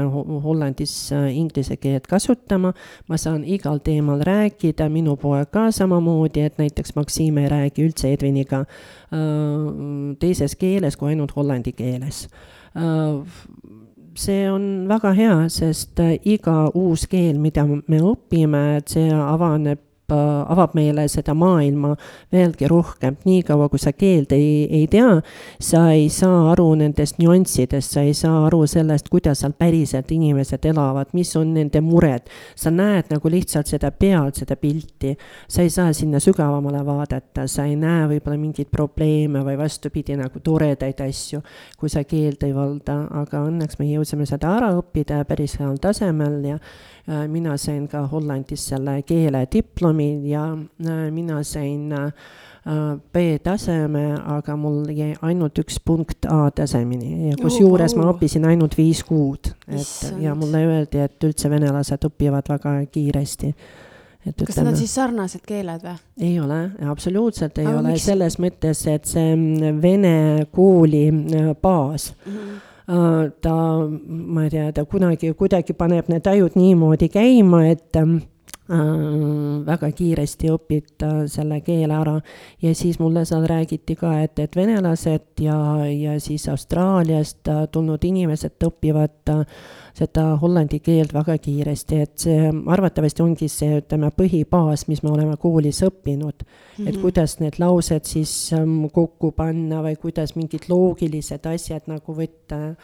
Hollandis äh, inglise keelt kasutama. ma saan igal teemal rääkida, minu poeg ka samamoodi, et näiteks Maksim ei räägi üldse Edviniga äh, teises keeles kui ainult hollandi keeles äh, see on väga hea, sest iga uus keel, mida me õpime, see avaneb avab meile seda maailma veelgi rohkem, niikaua kui sa keelt ei, ei tea, sa ei saa aru nendest nüanssidest, sa ei saa aru sellest, kuidas seal päriselt inimesed elavad, mis on nende mured. sa näed nagu lihtsalt seda pealt, seda pilti, sa ei saa sinna sügavamale vaadata, sa ei näe võib-olla mingeid probleeme või vastupidi, nagu toredaid asju, kui sa keelt ei valda, aga õnneks me jõudsime seda ära õppida päris heal tasemel ja Äh, mina sain ka Hollandis selle keelediplomi ja äh, mina sain äh, B-taseme, aga mul jäi ainult üks punkt A-tasemeni ja kusjuures ma õppisin ainult viis kuud, et ja mulle öeldi, et üldse venelased õpivad väga kiiresti. Et kas ütleme, need on siis sarnased keeled või? ei ole, absoluutselt ei aga ole, selles mõttes, et see mm, vene kooli baas mm -hmm Äh, ta, ma ei tea, ta kunagi kuidagi paneb need ajud niimoodi käima, et ähm, äh, väga kiiresti õpid äh, selle keele ära ja siis mulle seal räägiti ka, et, et venelased ja, ja siis Austraaliast äh, tulnud inimesed õpivad äh, seda hollandi keelt väga kiiresti, et see arvatavasti ongi see, ütleme, põhibaas, mis me oleme koolis õppinud mm. -hmm. et mhm. kuidas need laused siis um, kokku panna või kuidas mingid loogilised asjad nagu võtta.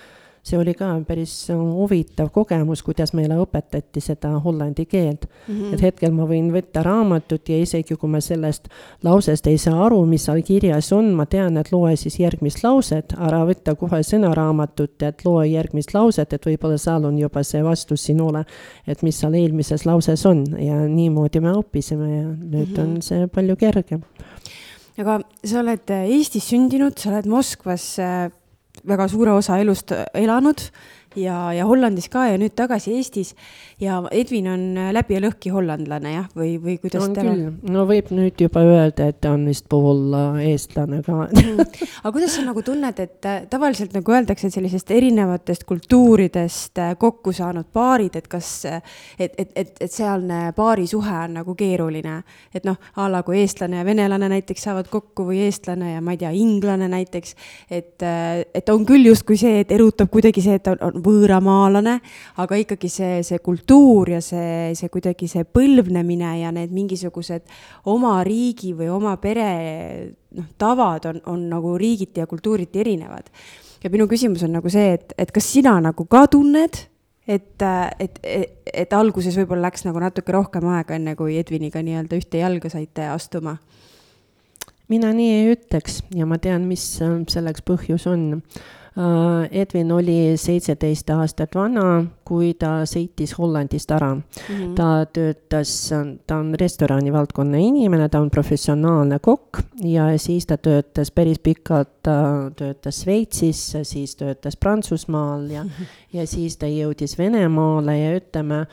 See oli ka päris huvitav kogemus, kuidas meile õpetati seda hollandi keelt mm. -hmm. et hetkel ma võin võtta raamatut ja isegi kui ma sellest lausest ei saa aru, mis seal kirjas on, ma tean, et loe siis järgmist lauset, ära võtta kohe sõnaraamatut, et loe järgmist lauset, et võib-olla seal on juba see vastus sinule, et mis seal eelmises lauses on ja niimoodi me õppisime ja nüüd mm -hmm. on see palju kergem aga sa oled Eestis sündinud, sa oled Moskvas äh, väga suure osa elust elanud ja, ja Hollandis ka ja nüüd tagasi Eestis. ja Edvin on läbi ja lõhki hollandlane jah, või, või kuidas on küll, no võib nüüd juba öelda, et ta on vist pool eestlane ka mm. aga kuidas sa nagu tunned, et äh, tavaliselt nagu öeldakse, et sellisest erinevatest kultuuridest äh, kokku saanud paarid, et kas, äh, et, et, et, et sealne paarisuhe on nagu keeruline. et noh, a la kui eestlane ja venelane näiteks saavad kokku või eestlane ja ma ei tea, inglane näiteks, et, et on küll justkui see, et erutab kuidagi see, et on, on võõramaalane, aga ikkagi see, see kultuur ja see, see kuidagi see põlvnemine ja need mingisugused oma riigi või oma pere noh, tavad on, on nagu riigiti ja kultuuriti erinevad. ja minu küsimus on nagu see, et, et kas sina nagu ka tunned, et, et, et, et alguses võib-olla läks nagu natuke rohkem aega, enne kui Edviniga nii-öelda ühte jalga saite astuma? mina nii ei ütleks ja ma tean, mis selleks põhjus on Äh, Edwin oli seitseteist aastat vana, kui ta sõitis Hollandist ära mm. -hmm. ta töötas, ta on restorani valdkonna inimene, ta on professionaalne kokk ja siis ta töötas päris pikalt, ta töötas Šveitsis, siis töötas Prantsusmaal ja mm, -hmm. ja siis ta jõudis Venemaale ja ütleme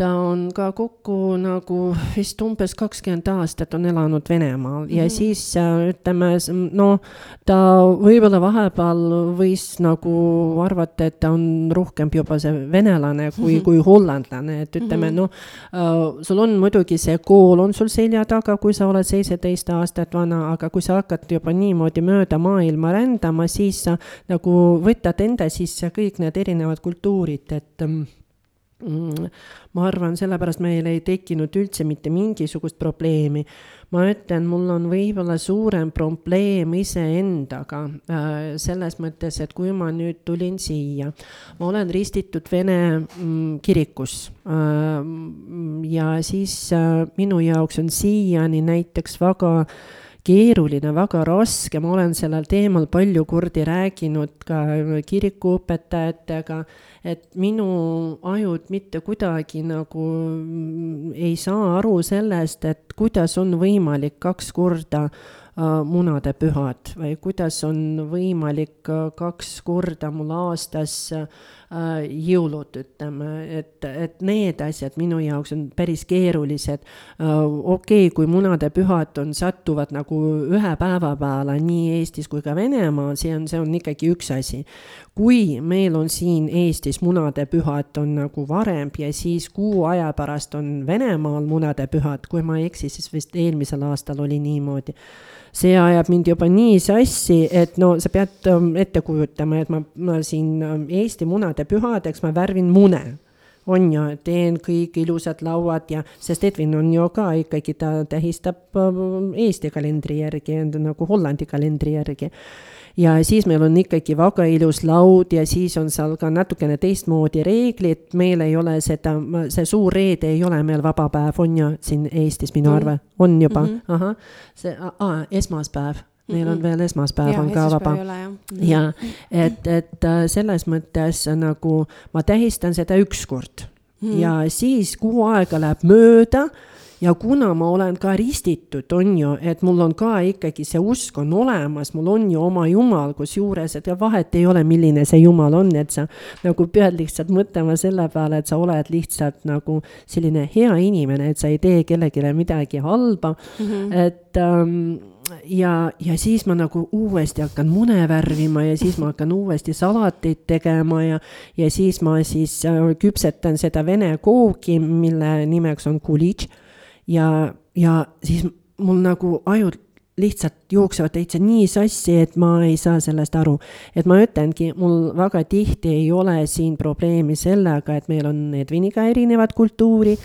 ta on ka kokku nagu vist umbes kakskümmend aastat on elanud Venemaal mm -hmm. ja mhm. siis ütleme, no ta võib-olla vahepeal võis nagu arvata, et ta on rohkem juba see venelane kui mm, -hmm. kui hollandlane, et ütleme mm -hmm. noh uh,, sul on muidugi see kool on sul selja taga, kui sa oled seitseteist aastat vana, aga kui sa hakkad juba niimoodi mööda maailma rändama, siis sa nagu võtad enda sisse kõik need erinevad kultuurid, et um, ma arvan, sellepärast meil ei tekkinud üldse mitte mingisugust probleemi. ma ütlen, mul on võib-olla suurem probleem iseendaga äh, selles mõttes, et kui ma nüüd tulin siia, ma olen ristitud Vene mm, kirikus äh, ja siis äh, minu jaoks on siiani näiteks väga keeruline, väga raske, ma olen sellel teemal palju kordi rääkinud ka kirikuõpetajatega et minu ajud mitte kuidagi nagu ei saa aru sellest, et kuidas on võimalik kaks korda äh, munadepühad või kuidas on võimalik äh, kaks korda mul aastas Äh, jõulud, ütleme, et, et need asjad minu jaoks on päris keerulised. Äh, okei okay,, kui munadepühad on, satuvad nagu ühe päeva peale nii Eestis kui ka Venemaal, see on, see on ikkagi üks asi. kui meil on siin Eestis munadepühad on nagu varem ja siis kuu aja pärast on Venemaal munadepühad, kui ma ei eksi, siis vist eelmisel aastal oli niimoodi see ajab mind juba nii sassi, et no sa pead um, ette kujutama, et ma, ma siin um, Eesti munade pühadeks ma värvin mune. On ju, teen kõik ilusad lauad ja, sest Edwin on ju ka ikkagi, ta tähistab um, Eesti kalendri järgi, nagu Hollandi kalendri järgi ja siis meil on ikkagi väga ilus laud ja siis on seal ka natukene teistmoodi reeglid, meil ei ole seda, see suur reede ei ole meil vaba päev, on ju siin Eestis minu mm. arve, on juba? Mm, -hmm. ahah, see, aa, esmaspäev. Neil on veel esmaspäev ja, on ka vaba. ja et, et äh, selles mõttes nagu ma tähistan seda ükskord. Mm. ja siis kuu aega läheb mööda ja kuna ma olen ka ristitud, on ju, et mul on ka ikkagi see usk on olemas, mul on ju oma jumal, kusjuures, et vahet ei ole, milline see jumal on, et sa nagu pead lihtsalt mõtlema selle peale, et sa oled lihtsalt nagu selline hea inimene, et sa ei tee kellelegi midagi halba mm, -hmm. et ähm, ja, ja siis ma nagu uuesti hakkan mune värvima ja siis ma hakkan uuesti salateid tegema ja, ja siis ma siis äh, küpsetan seda vene koogi, mille nimeks on kulitš ja, ja siis mul nagu ajud lihtsalt jooksevad täitsa nii sassi, et ma ei saa sellest aru. et ma ütlengi, mul väga tihti ei ole siin probleemi sellega, et meil on Edviniga erinevad kultuuri,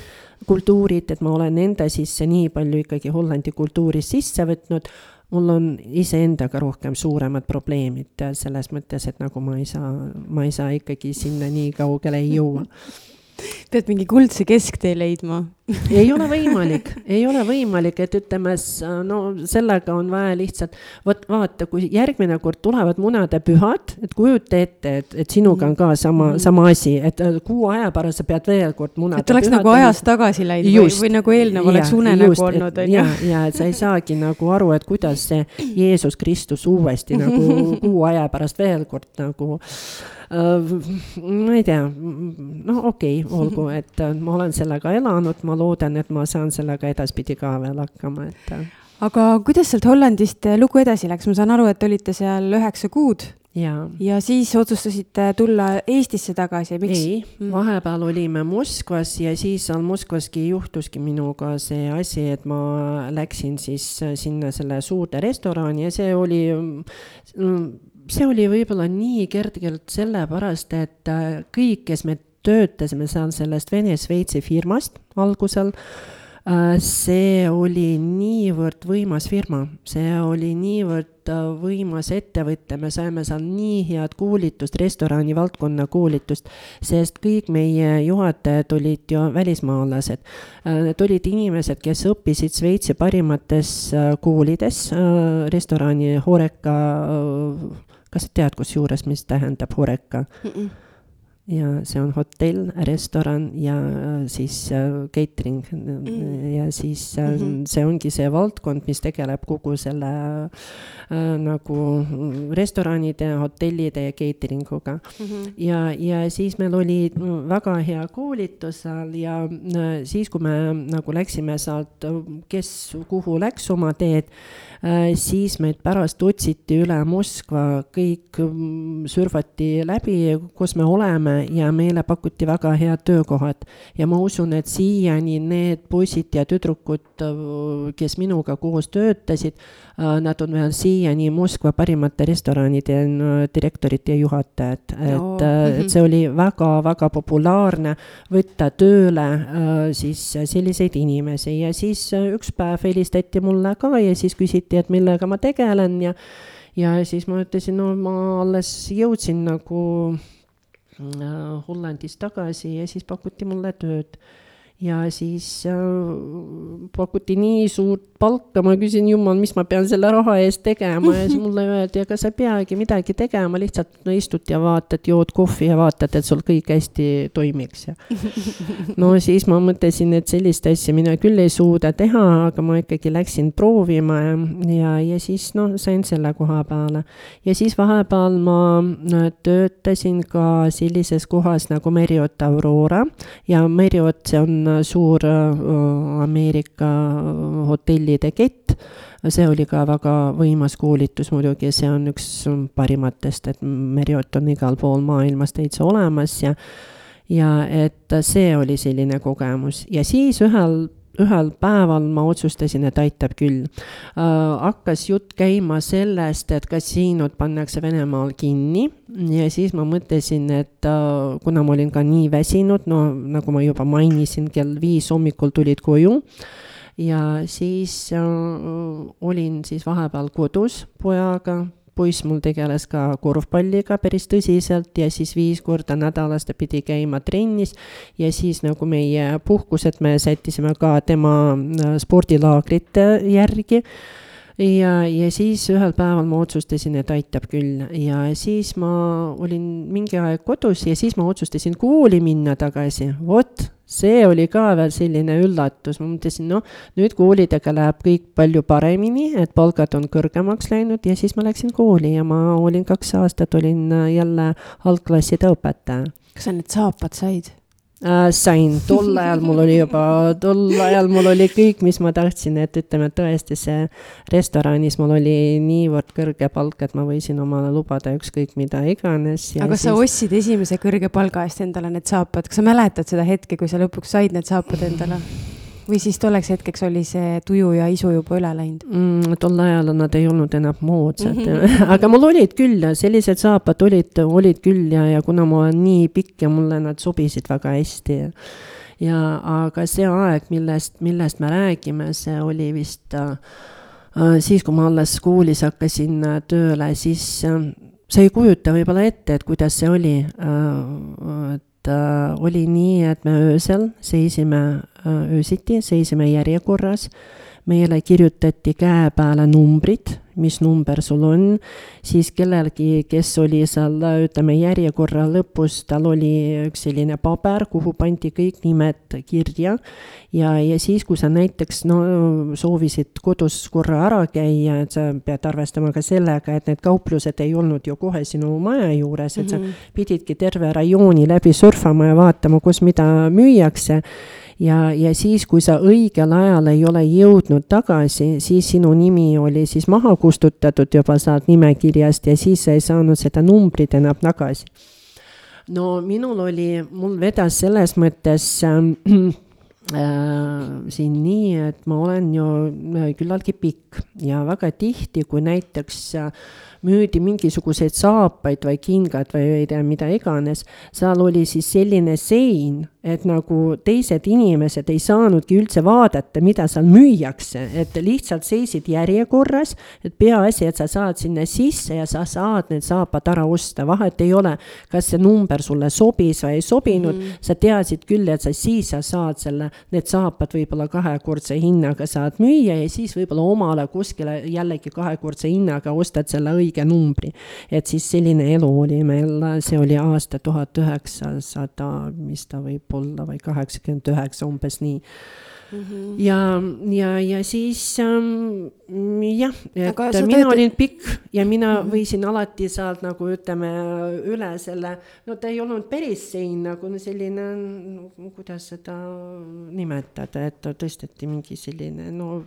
kultuurid, et ma olen enda sisse nii palju ikkagi Hollandi kultuuri sisse võtnud mul on iseendaga rohkem suuremad probleemid selles mõttes, et nagu ma ei saa, ma ei saa ikkagi sinna nii kaugele ei jõua pead mingi kuldse kesktee leidma ei ole võimalik, ei ole võimalik, et ütleme, no sellega on vaja lihtsalt, vot vaata, kui järgmine kord tulevad munadepühad, et kujuta ette, et, et sinuga on ka sama mm, -hmm. sama asi, et äh, kuu aja pärast sa pead veel kord munadepühad. et oleks nagu ajas tagasi läinud just, või, või nagu eelnev oleks unenägu olnud, on ju. ja, ja et sa ei saagi nagu aru, et kuidas see Jeesus Kristus uuesti nagu kuu aja pärast veel kord nagu ma ei tea, noh, okei okay,, olgu, et äh, ma olen sellega elanud, ma loodan, et ma saan sellega edaspidi ka veel hakkama, et. Äh. aga kuidas sealt Hollandist lugu edasi läks, ma saan aru, et olite seal üheksa kuud ja, ja siis otsustasite tulla Eestisse tagasi, miks? ei mm., vahepeal olime Moskvas ja siis seal Moskvaski juhtuski minuga see asi, et ma läksin siis sinna selle suurde restorani ja see oli mm, see oli võib-olla nii kergelt sellepärast, et äh, kõik, kes me töötasime seal sellest Vene-Šveitsi firmast algusel, äh, see oli niivõrd võimas firma, see oli niivõrd äh, võimas ettevõte, me saime seal nii head koolitust, restorani valdkonna koolitust, sest kõik meie juhatajad olid ju välismaalased. Need olid inimesed, kes õppisid Šveitsi parimates koolides, restorani Horeca kas sa tead kusjuures, mis tähendab Horeca mm? -mm ja see on hotell, restoran ja äh, siis äh, catering mm. ja siis mm -hmm. see ongi see valdkond, mis tegeleb kogu selle äh, nagu restoranide, hotellide ja catering uga mm. -hmm. ja, ja siis meil oli väga hea koolitus seal ja siis, kui me nagu läksime sealt, kes kuhu läks oma teed siis meid pärast otsiti üle Moskva, kõik mm, sürvati läbi, kus me oleme ja meile pakuti väga head töökohad. ja ma usun, et siiani need poisid ja tüdrukud, kes minuga koos töötasid, nad on veel siiani Moskva parimate restoranide direktorid ja juhatajad, et et mhm. see oli väga-väga populaarne võtta tööle siis selliseid inimesi ja siis üks päev helistati mulle ka ja siis küsiti, et millega ma tegelen ja ja siis ma ütlesin, no ma alles jõudsin nagu Äh, Hollandist tagasi ja siis pakuti mulle tööd ja siis äh, pakuti nii suurt palka, ma küsin, jumal, mis ma pean selle raha eest tegema ja siis mulle öeldi, ega sa ei peagi midagi tegema, lihtsalt no istud ja vaatad, jood kohvi ja vaatad, et sul kõik hästi toimiks ja. no siis ma mõtlesin, et sellist asja mina küll ei suuda teha, aga ma ikkagi läksin proovima ja, ja, ja siis noh, sain selle koha peale. ja siis vahepeal ma töötasin ka sellises kohas nagu Marriott Aurora ja Marriott, see on suur äh, Ameerika hotellide kett. see oli ka väga võimas koolitus muidugi, see on üks parimatest, et Marriott on igal pool maailmas täitsa olemas ja ja et see oli selline kogemus ja siis ühel ühel päeval ma otsustasin, et aitab küll. Äh,. hakkas jutt käima sellest, et kasiinod pannakse Venemaal kinni. Ja siis ma mõtlesin, et äh, kuna ma olin ka nii väsinud, no nagu ma juba mainisin, kell viis hommikul tulid koju. Ja siis äh, olin siis vahepeal kodus pojaga poiss mul tegeles ka korvpalliga päris tõsiselt ja siis viis korda nädalas ta pidi käima trennis. Ja siis nagu meie puhkused me sättisime ka tema äh, spordilaagrite järgi ja, ja siis ühel päeval ma otsustasin, et aitab küll ja siis ma olin mingi aeg kodus ja siis ma otsustasin kooli minna tagasi, vot see oli ka veel selline üllatus, ma mõtlesin, noh, nüüd koolidega läheb kõik palju paremini, et palgad on kõrgemaks läinud ja siis ma läksin kooli ja ma olin kaks aastat, olin jälle algklasside õpetaja. kas sa need saapad said? Äh,? sain, tol ajal mul oli juba, tol ajal mul oli kõik, mis ma tahtsin, et ütleme, tõesti see restoranis mul oli niivõrd kõrge palk, et ma võisin omale lubada ükskõik mida iganes. aga siis... sa ostsid esimese kõrge palga eest endale need saapad, kas sa mäletad seda hetke, kui sa lõpuks said need saapad endale? Või siis tolleks hetkeks oli see tuju ja isu juba üle läinud mm,? tol ajal nad ei olnud enam moodsad mm, -hmm. aga mul olid küll sellised saapad olid, olid küll ja, ja kuna ma olen nii pikk ja mulle nad sobisid väga hästi ja ja aga see aeg, millest, millest me räägime, see oli vist äh, äh, siis, kui ma alles koolis hakkasin äh, tööle, siis äh, sa ei kujuta võib-olla ette, et kuidas see oli. et oli nii, et me öösel seisime öösiti, seisime järjekorras meile kirjutati käe peale numbrid, mis number sul on, siis kellelgi, kes oli seal, ütleme, järjekorra lõpus, tal oli üks selline paber, kuhu pandi kõik nimed kirja. Ja, ja siis, kui sa näiteks no soovisid kodus korra ära käia, et sa pead arvestama ka sellega, et need kauplused ei olnud ju kohe sinu maja juures, et mm -hmm. sa pididki terve rajooni läbi surfama ja vaatama, kus mida müüakse ja, ja siis, kui sa õigel ajal ei ole jõudnud tagasi, siis sinu nimi oli siis maha kustutatud juba sealt nimekirjast ja siis sa ei saanud seda numbrit enam tagasi. no minul oli, mul vedas selles mõttes äh, äh, siin nii, et ma olen ju äh, küllaltki pikk ja väga tihti, kui näiteks äh, müüdi mingisuguseid saapaid või kingad või ei tea, mida iganes, seal oli siis selline sein et nagu teised inimesed ei saanudki üldse vaadata, mida seal müüakse, et lihtsalt seisid järjekorras, et peaasi, et sa saad sinna sisse ja sa saad need saapad ära osta, vahet ei ole, kas see number sulle sobis või ei sobinud mm, -hmm. sa teadsid küll, et sa siis sa saad selle, need saapad võib-olla kahekordse hinnaga saad müüa ja siis võib-olla omale kuskile jällegi kahekordse hinnaga ostad selle õige numbri. et siis selline elu oli meil, see oli aasta tuhat üheksasada, mis ta võib olla või kaheksakümmend üheksa, umbes nii mm. -hmm. ja, ja, ja siis ähm, jah, et mina töötad... olin pikk ja mina mm -hmm. võisin alati sealt nagu ütleme üle selle, no ta ei olnud päris sein nagu selline, kuidas seda nimetada, et tõsteti mingi selline no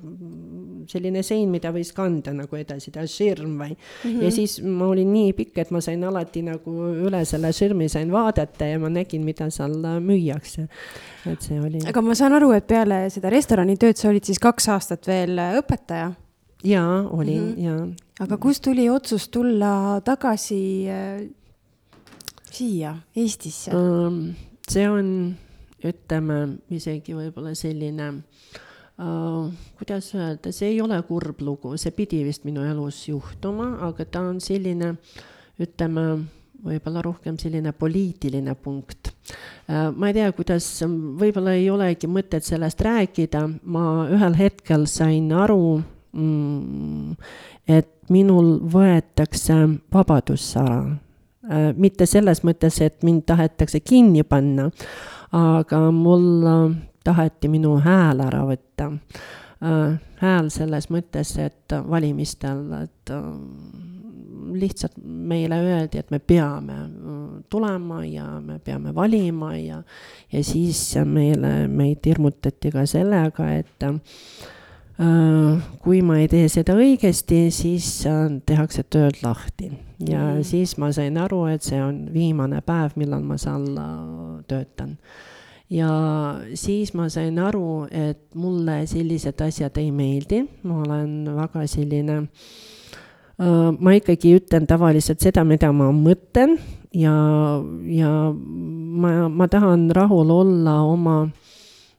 selline sein, mida võis kanda nagu edasi, ta širm või mm. -hmm. ja siis ma olin nii pikk, et ma sain alati nagu üle selle širmi sain vaadata ja ma nägin, mida seal müüakse. et see oli. aga ma saan aru, et peale seda restoranitööd sa olid siis kaks aastat veel õpetaja jaa, olin mm -hmm. ja. aga kust tuli otsus tulla tagasi äh, siia Eestisse um,? see on, ütleme isegi võib-olla selline uh,, kuidas öelda, see ei ole kurb lugu, see pidi vist minu elus juhtuma, aga ta on selline, ütleme võib-olla rohkem selline poliitiline punkt. Uh, ma ei tea, kuidas, võib-olla ei olegi mõtet sellest rääkida, ma ühel hetkel sain aru Mm, et minul võetakse vabadus ära. Äh, mitte selles mõttes, et mind tahetakse kinni panna, aga mul äh, taheti minu hääl ära võtta. Äh, hääl selles mõttes, et valimistel, et lihtsalt meile öeldi, et me peame tulema ja me peame valima ja, ja siis meile, meid hirmutati ka sellega, et Äh, kui ma ei tee seda õigesti, siis tehakse tööd lahti ja mm. siis ma sain aru, et see on viimane päev, millal ma seal äh, töötan. ja siis ma sain aru, et mulle sellised asjad ei meeldi, ma olen väga selline uh,, ma ikkagi ütlen tavaliselt seda, mida ma mõtlen ja, ja ma, ma tahan rahul olla oma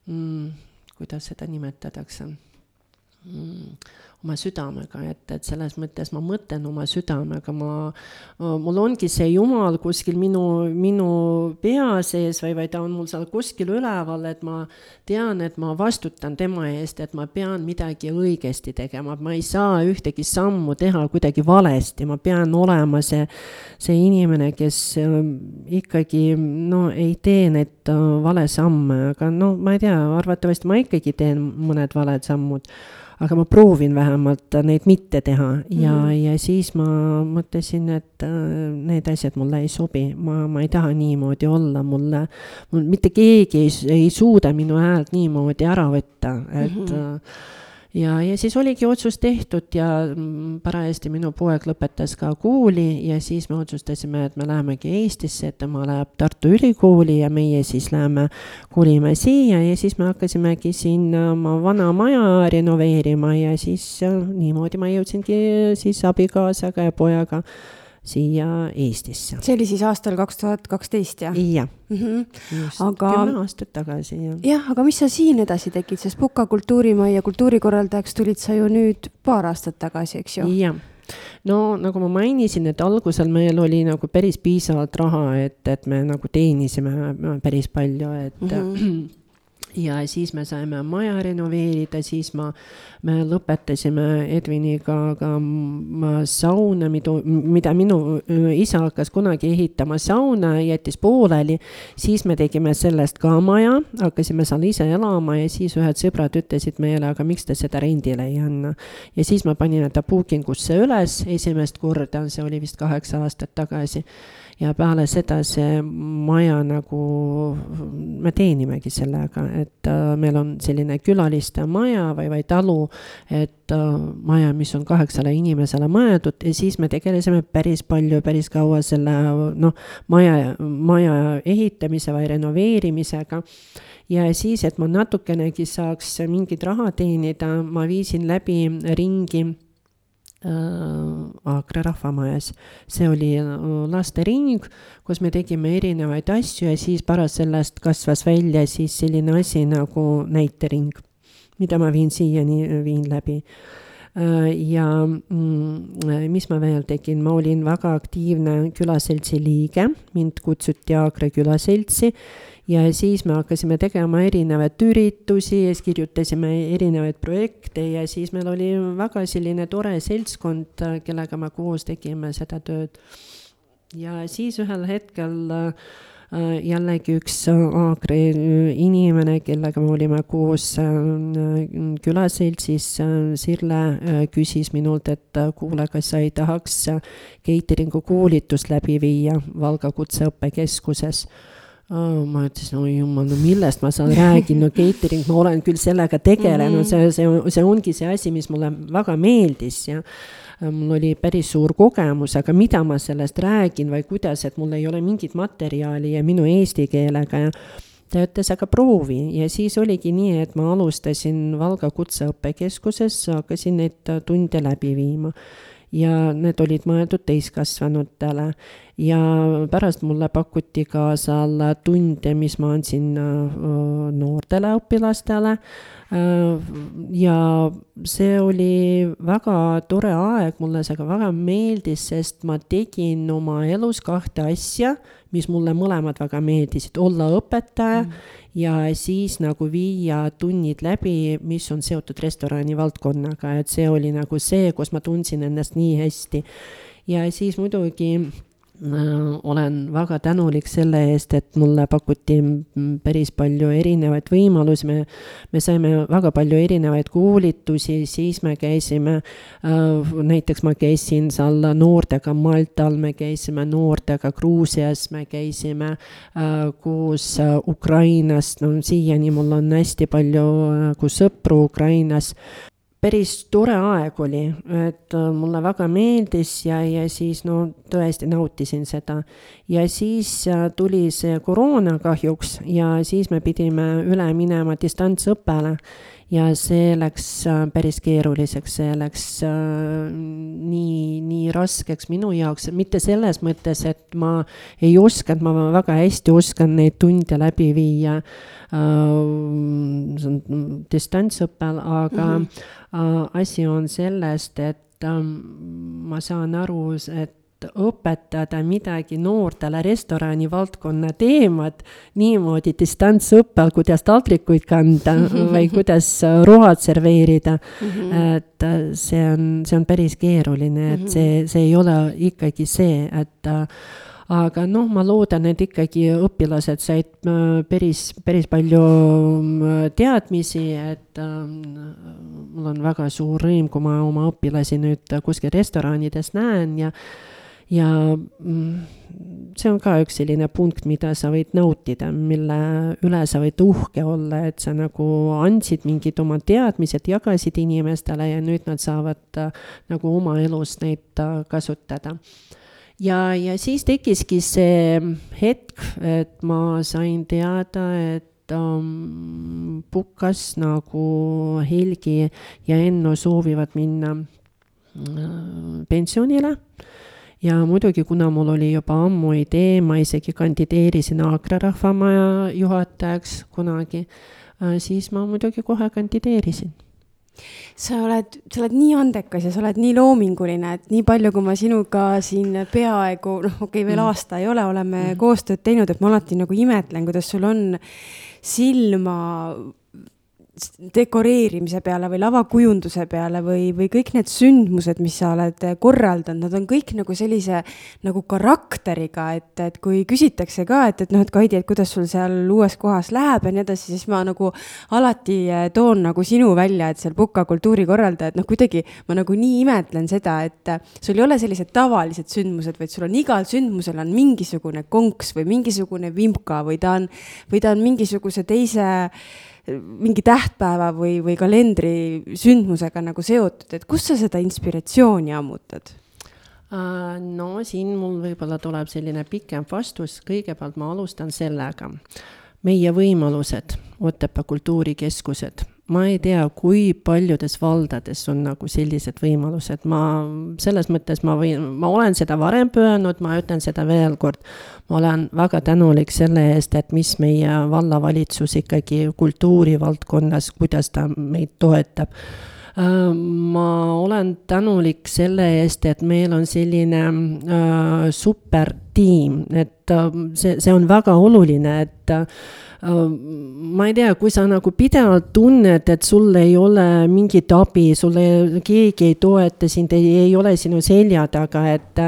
mm,, kuidas seda nimetatakse Mm, oma südamega, et, et selles mõttes ma mõtlen oma südamega, ma, mul ongi see Jumal kuskil minu, minu pea sees või, või ta on mul seal kuskil üleval, et ma tean, et ma vastutan tema eest, et ma pean midagi õigesti tegema, ma ei saa ühtegi sammu teha kuidagi valesti, ma pean olema see, see inimene, kes ähm, ikkagi no ei tee neid äh, vale samme, aga no ma ei tea, arvatavasti ma ikkagi teen mõned valed sammud aga ma proovin vähemalt neid mitte teha ja mm., ja siis ma mõtlesin, et äh, need asjad mulle ei sobi, ma, ma ei taha niimoodi olla, mulle, mul mitte keegi ei, ei suuda minu häält niimoodi ära võtta, et mm. -hmm ja, ja siis oligi otsus tehtud ja mm, parajasti minu poeg lõpetas ka kooli ja siis me otsustasime, et me lähemegi Eestisse, et tema läheb Tartu Ülikooli ja meie siis läheme, kolime siia ja siis me hakkasimegi siin oma vana maja renoveerima ja siis niimoodi ma jõudsingi siis abikaasaga ja pojaga siia Eestisse. see oli siis aastal kaks tuhat kaksteist, jah? jah mm -hmm., just Aga- kümme aastat tagasi, jah. jah, aga mis sa siin edasi tegid, sest Puka kultuurimajja kultuurikorraldajaks tulid sa ju nüüd paar aastat tagasi, eks ju? jah, no nagu ma mainisin, et algusel meil oli nagu päris piisavalt raha, et, et me nagu teenisime päris palju, et mm. -hmm. Ja siis me saime maja renoveerida, siis ma, me lõpetasime Edviniga ka sauna, midu, mida minu isa hakkas kunagi ehitama, sauna jättis pooleli. siis me tegime sellest ka maja, hakkasime seal ise elama ja siis ühed sõbrad ütlesid meile, aga miks te seda rendile ei anna. ja siis me panime ta booking usse üles esimest korda, see oli vist kaheksa aastat tagasi ja peale seda see maja nagu, me teenimegi sellega, et äh, meil on selline külaliste maja või, või talu, et äh, maja, mis on kaheksale inimesele mõeldud ja siis me tegelesime päris palju, päris kaua selle noh, maja, maja ehitamise või renoveerimisega. Ja siis, et ma natukenegi saaks mingit raha teenida, ma viisin läbi ringi Aakre rahvamajas. see oli äh, lastering, kus me tegime erinevaid asju ja siis pärast sellest kasvas välja siis selline asi nagu näitering, mida ma viin siiani, viin läbi. Äh, ja mm, mis ma veel tegin, ma olin väga aktiivne külaseltsi liige, mind kutsuti Aakre külaseltsi ja siis me hakkasime tegema erinevaid üritusi siis kirjutasime erinevaid projekte ja siis meil oli väga selline tore seltskond, kellega me koos tegime seda tööd. ja siis ühel hetkel äh, jällegi üks Aagri inimene, kellega me olime koos äh, külaseltsis, Sirle äh, küsis minult, et kuule, kas sa ei tahaks catering'u koolitust läbi viia Valga Kutseõppekeskuses oh,. ma ütlesin, oi jumal, no millest ma seal räägin, no catering, ma olen küll sellega tegelenud mm, -hmm. see, see, see ongi see asi, mis mulle väga meeldis ja mul oli päris suur kogemus, aga mida ma sellest räägin või kuidas, et mul ei ole mingit materjali ja minu eesti keelega ja ta ütles, aga proovi ja siis oligi nii, et ma alustasin Valga Kutseõppekeskuses, hakkasin neid tunde läbi viima ja need olid mõeldud täiskasvanutele. ja pärast mulle pakuti ka seal tunde, mis ma andsin äh, noortele õpilastele. Äh, ja see oli väga tore aeg, mulle see ka väga meeldis, sest ma tegin oma elus kahte asja, mis mulle mõlemad väga meeldisid, olla õpetaja mm ja siis nagu viia tunnid läbi, mis on seotud restorani valdkonnaga, et see oli nagu see, kus ma tundsin ennast nii hästi. ja siis muidugi olen väga tänulik selle eest, et mulle pakuti päris palju erinevaid võimalusi, me, me saime väga palju erinevaid koolitusi, siis me käisime, äh, näiteks ma käisin seal noortega Maltal, me käisime noortega Gruusias, me käisime äh, koos Ukrainast, no siiani mul on hästi palju nagu sõpru Ukrainas, päris tore aeg oli, et äh, mulle väga meeldis ja, ja siis no tõesti nautisin seda. ja siis äh, tuli see koroona kahjuks ja siis me pidime üle minema distantsõppele ja see läks äh, päris keeruliseks, see läks äh, nii, nii raskeks minu jaoks, mitte selles mõttes, et ma ei osanud, ma väga hästi oskan neid tunde läbi viia äh, distantsõppel, aga mm -hmm. Asi on sellest, et ma saan aru, et õpetada midagi noortele restorani valdkonna teemat niimoodi distantsõppel, kuidas taldrikuid kanda või kuidas road serveerida mm. -hmm. et äh, see on, see on päris keeruline, et see, see ei ole ikkagi see, et äh, aga noh, ma loodan, et ikkagi õpilased said äh, päris, päris palju teadmisi, et mul on väga suur rõõm, kui ma oma õpilasi nüüd kuskil restoranides näen ja ja mm, see on ka üks selline punkt, mida sa võid nautida, mille üle sa võid uhke olla, et sa nagu andsid mingid oma teadmised, jagasid inimestele ja nüüd nad saavad äh, nagu oma elus neid äh, kasutada ja, ja siis tekkiski see hetk, et ma sain teada, et um, Pukas nagu Helgi ja Enno soovivad minna uh, pensionile. Ja muidugi, kuna mul oli juba ammu idee, ma isegi kandideerisin Aakra rahvamaja juhatajaks kunagi, äh, siis ma muidugi kohe kandideerisin sa oled, sa oled nii andekas ja sa oled nii loominguline, et nii palju, kui ma sinuga siin peaaegu, noh, okei okay,, veel mm. aasta ei ole, oleme mm. koostööd teinud, et ma alati nagu imetlen, kuidas sul on silma dekoreerimise peale või lavakujunduse peale või, või kõik need sündmused, mis sa oled korraldanud, nad on kõik nagu sellise nagu karakteriga, et, et kui küsitakse ka, et, et noh, et Kaidi, et kuidas sul seal uues kohas läheb ja nii edasi, siis ma nagu alati eh, toon nagu sinu välja, et seal Puka kultuurikorraldajad, noh, kuidagi ma nagu nii imetlen seda, et sul ei ole sellised tavalised sündmused, vaid sul on igal sündmusel on mingisugune konks või mingisugune vimka või ta on, või ta on mingisuguse teise mingi tähtpäeva või, või kalendri sündmusega nagu seotud, et kust sa seda inspiratsiooni ammutad? Äh, no siin mul võib-olla tuleb selline pikem vastus, kõigepealt ma alustan sellega. meie võimalused, Otepää kultuurikeskused ma ei tea, kui paljudes valdades on nagu sellised võimalused, ma selles mõttes ma võin, ma olen seda varem pööranud, ma ütlen seda veel kord. ma olen väga tänulik selle eest, et mis meie vallavalitsus ikkagi kultuurivaldkonnas, kuidas ta meid toetab äh, ma olen tänulik selle eest, et meil on selline äh, supertiim, et äh, see, see on väga oluline, et äh, ma ei tea, kui sa nagu pidevalt tunned, et sul ei ole mingit abi, sulle keegi ei toeta sind, ei, ole sinu selja taga, et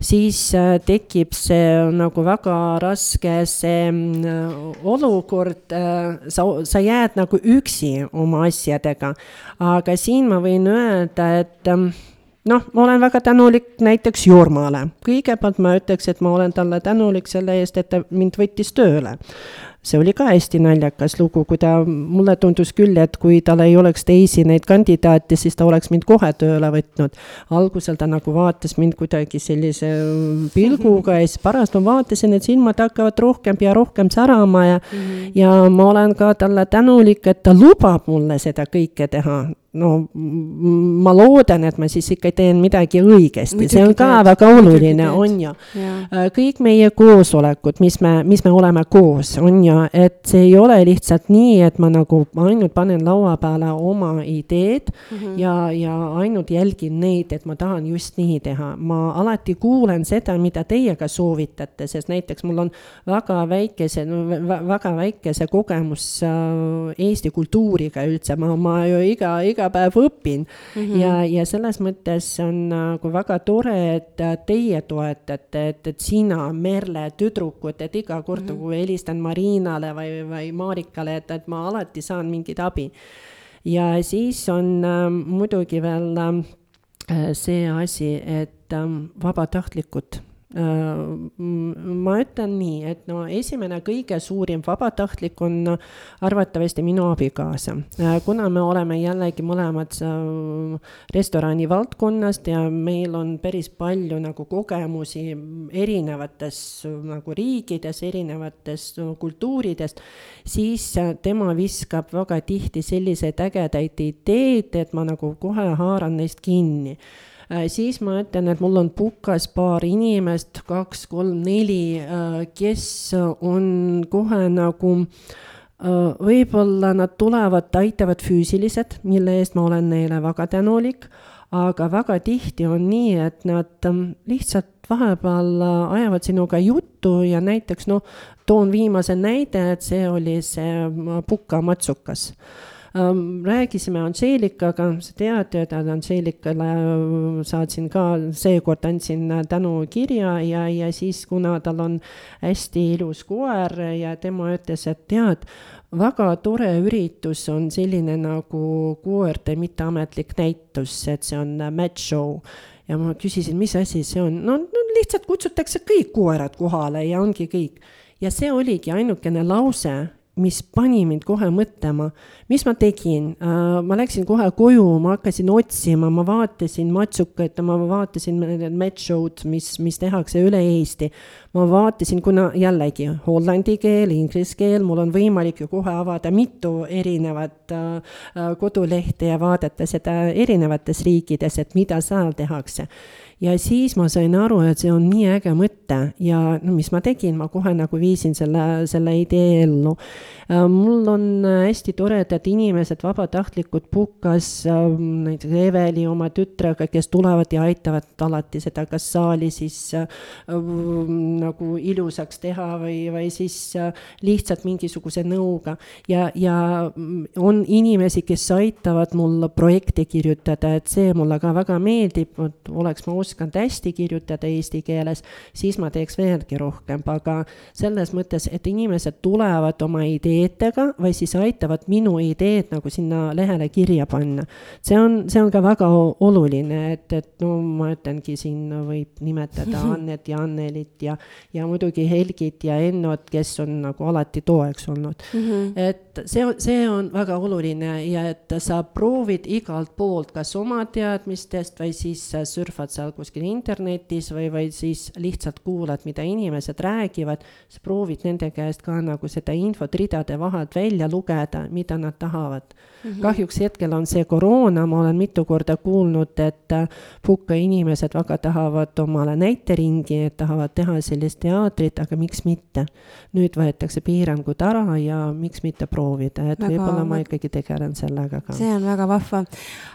siis äh, tekib see nagu väga raske see olukord, sa, sa jääd nagu üksi oma asjadega. aga siin ma võin öelda, et noh, ma olen väga tänulik näiteks Jurmale. kõigepealt ma ütleks, et ma olen talle tänulik selle eest, et ta mind võttis tööle see oli ka hästi naljakas lugu, kui ta, mulle tundus küll, et kui tal ei oleks teisi neid kandidaate, siis ta oleks mind kohe tööle võtnud. algusel ta nagu vaatas mind kuidagi sellise pilguga ja siis pärast ma vaatasin, et silmad hakkavad rohkem ja rohkem särama ja mm, -hmm. ja ma olen ka talle tänulik, et ta lubab mulle seda kõike teha no ma loodan, et ma siis ikka teen midagi õigesti, see on ka teed. väga oluline, on ju. Äh, kõik meie koosolekud, mis me, mis me oleme koos, on ju, et see ei ole lihtsalt nii, et ma nagu ainult panen laua peale oma ideed mm -hmm. ja, ja ainult jälgin neid, et ma tahan just nii teha. ma alati kuulen seda, mida teie ka soovitate, sest näiteks mul on väga väikese, väga väikese kogemus äh, Eesti kultuuriga üldse, ma, ma ju iga, iga iga päev õpin mm. -hmm. ja, ja selles mõttes on nagu väga tore, et teie toetate, et, et sina, Merle, tüdrukud, et iga kord mm, -hmm. kui helistan Marinale või, või Marikale, et, et ma alati saan mingit abi. ja siis on äh, muidugi veel äh, see asi, et äh, vabatahtlikud Äh, ma ütlen nii, et no esimene kõige suurim vabatahtlik on arvatavasti minu abikaasa. Kuna me oleme jällegi mõlemad restorani valdkonnast ja meil on päris palju nagu kogemusi erinevates nagu riikides, erinevates kultuuridest, siis tema viskab väga tihti selliseid ägedaid ideid, et ma nagu kohe haaran neist kinni siis ma ütlen, et mul on pukas paar inimest, kaks, kolm, neli, äh, kes on kohe nagu äh, võib-olla nad tulevad, aitavad füüsiliselt, mille eest ma olen neile väga tänulik, aga väga tihti on nii, et nad ähm, lihtsalt vahepeal ajavad sinuga juttu ja näiteks noh, toon viimase näide, et see oli see Puka matsukas Ähm, rääkisime Anžeelikaga, sa tead, et Anžeelikale äh, saatsin ka, seekord andsin äh, tänukirja ja, ja siis, kuna tal on hästi ilus koer ja tema ütles, et tead, väga tore üritus on selline nagu koerte mitteametlik näitus, et see on äh, match show ja ma küsisin, mis asi see on, no lihtsalt kutsutakse kõik koerad kohale ja ongi kõik. ja see oligi ainukene lause, mis pani mind kohe mõtlema, mis ma tegin uh,, ma läksin kohe koju, ma hakkasin otsima, ma vaatasin matsukaid, ma vaatasin need match-show'd, mis, mis tehakse üle Eesti. ma vaatasin, kuna jällegi hollandi keel, inglise keel, mul on võimalik ju kohe avada mitu erinevat uh, kodulehte ja vaadata seda erinevates riikides, et mida seal tehakse ja siis ma sain aru, et see on nii äge mõte ja no mis ma tegin, ma kohe nagu viisin selle, selle idee ellu. Äh, mul on hästi toredad inimesed, vabatahtlikud Pukas, ähm, näiteks Eveli oma tütrega, kes tulevad ja aitavad alati seda kas saali siis äh, nagu ilusaks teha või, või siis äh, lihtsalt mingisuguse nõuga. ja, ja on inimesi, kes aitavad mul projekte kirjutada, et see mulle ka väga meeldib, et oleks ma osanud hästi kirjutada eesti keeles, siis ma teeks veelgi rohkem, aga selles mõttes, et inimesed tulevad oma ideedega või siis aitavad minu ideed nagu sinna lehele kirja panna. see on, see on ka väga oluline, et, et no ma ütlengi, siin võib nimetada Annet ja Annelit ja, ja muidugi Helgit ja Ennot, kes on nagu alati toeks olnud mm. -hmm. et see on, see on väga oluline ja et sa proovid igalt poolt, kas oma teadmistest või siis surfad seal kuskil internetis või, või siis lihtsalt kuulad, mida inimesed räägivad, sa proovid nende käest ka nagu seda infot ridade vahelt välja lugeda, mida nad tahavad mm. -hmm. kahjuks hetkel on see koroona, ma olen mitu korda kuulnud, et Puka inimesed väga tahavad omale näiteringi, et tahavad teha sellist teatrit, aga miks mitte. nüüd võetakse piirangud ära ja miks mitte proovida, et võib-olla ma ikkagi tegelen sellega ka. see on väga vahva.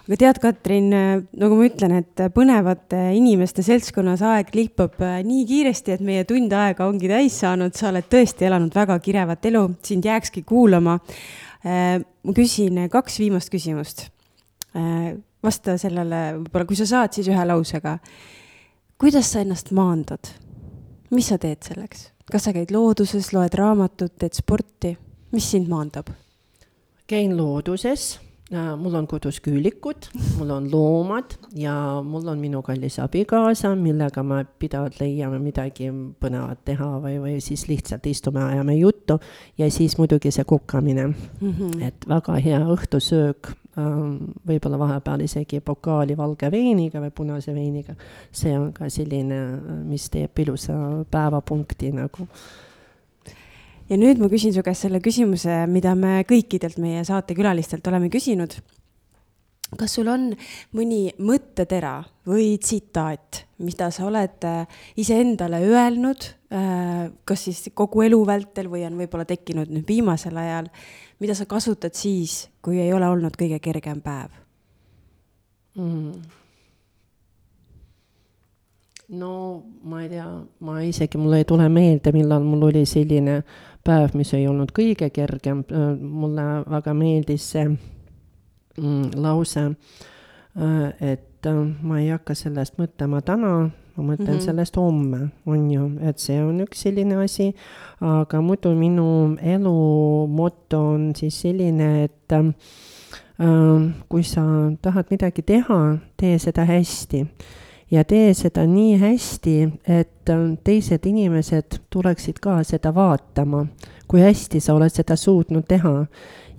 aga tead, Katrin, nagu ma ütlen, et põnevate inimeste seltskonnas aeg lihpab nii kiiresti, et meie tund aega ongi täis saanud, sa oled tõesti elanud väga kirevat elu, sind jääkski kuulama Äh, ma küsin kaks viimast küsimust. Äh, vasta sellele võib-olla, kui sa saad, siis ühe lausega. kuidas sa ennast maandad? mis sa teed selleks? kas sa käid looduses, loed raamatut, teed sporti, mis sind maandab? käin looduses Äh, mul on kodus küülikud, mul on loomad ja mul on minu kallis abikaasa, millega me pidevalt leiame midagi põnevat teha või, või siis lihtsalt istume, ajame juttu. ja siis muidugi see kukamine mm, -hmm. et väga hea õhtusöök, ähm, võib-olla vahepeal isegi pokaali valge veiniga või punase veiniga. see on ka selline, mis teeb ilusa päevapunkti nagu ja nüüd ma küsin su käest selle küsimuse, mida me kõikidelt meie saatekülalistelt oleme küsinud. kas sul on mõni mõttetera või tsitaat, mida sa oled äh, iseendale öelnud, äh, kas siis kogu elu vältel või on võib-olla tekkinud nüüd viimasel ajal, mida sa kasutad siis, kui ei ole olnud kõige kergem päev mm.? no ma ei tea, ma isegi, mul ei tule meelde, millal mul oli selline päev, mis ei olnud kõige kergem, mulle väga meeldis see mm, lause, et ma ei hakka sellest mõtlema täna, ma mõtlen mm -hmm. sellest homme, on ju, et see on üks selline asi, aga muidu minu elu moto on siis selline, et äh, kui sa tahad midagi teha, tee seda hästi ja tee seda nii hästi, et äh, teised inimesed tuleksid ka seda vaatama, kui hästi sa oled seda suutnud teha.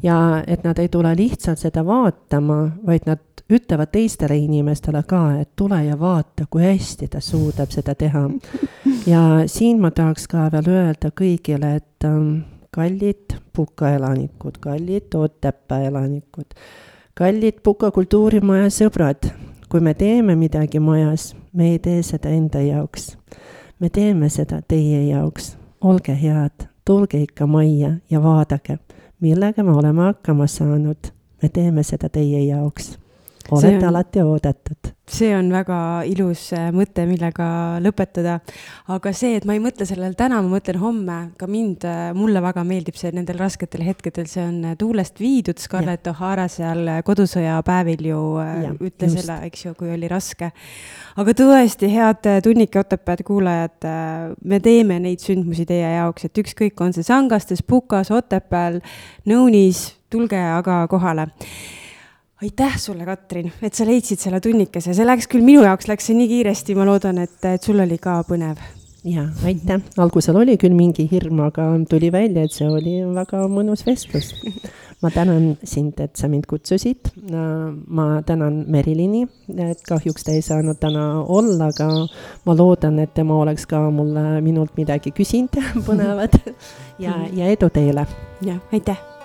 ja et nad ei tule lihtsalt seda vaatama, vaid nad ütlevad teistele inimestele ka, et tule ja vaata, kui hästi ta suudab seda teha. ja siin ma tahaks ka veel öelda kõigile, et ähm, kallid Puka elanikud, kallid Otepää elanikud, kallid Puka kultuurimaja sõbrad kui me teeme midagi majas, me ei tee seda enda jaoks. me teeme seda teie jaoks. olge head, tulge ikka majja ja vaadake, millega me oleme hakkama saanud. me teeme seda teie jaoks. Olete on... alati oodatud. see on väga ilus äh, mõte, millega lõpetada. aga see, et ma ei mõtle sellele täna, ma mõtlen homme, ka mind, äh, mulle väga meeldib see nendel rasketel hetkedel, see on äh, tuulest viidud, Scarlett O'Hara seal kodusõja päevil ju ja, ütles selle, eks ju, kui oli raske. aga tõesti, head Tunnike Otepääd kuulajad, me teeme neid sündmusi teie jaoks, et ükskõik, on see Sangastes, Pukas, Otepääl, Nõunis, tulge aga kohale aitäh sulle, Katrin, et sa leidsid selle tunnikese, see läks küll, minu jaoks läks see nii kiiresti, ma loodan, et, et sul oli ka põnev. ja aitäh, algusel oli küll mingi hirm, aga tuli välja, et see oli väga mõnus vestlus. ma tänan sind, et sa mind kutsusid. ma tänan Merilini, et kahjuks ta ei saanud täna olla, aga ma loodan, et tema oleks ka mulle, minult midagi küsinud põnevat ja, ja edu teile. jah, aitäh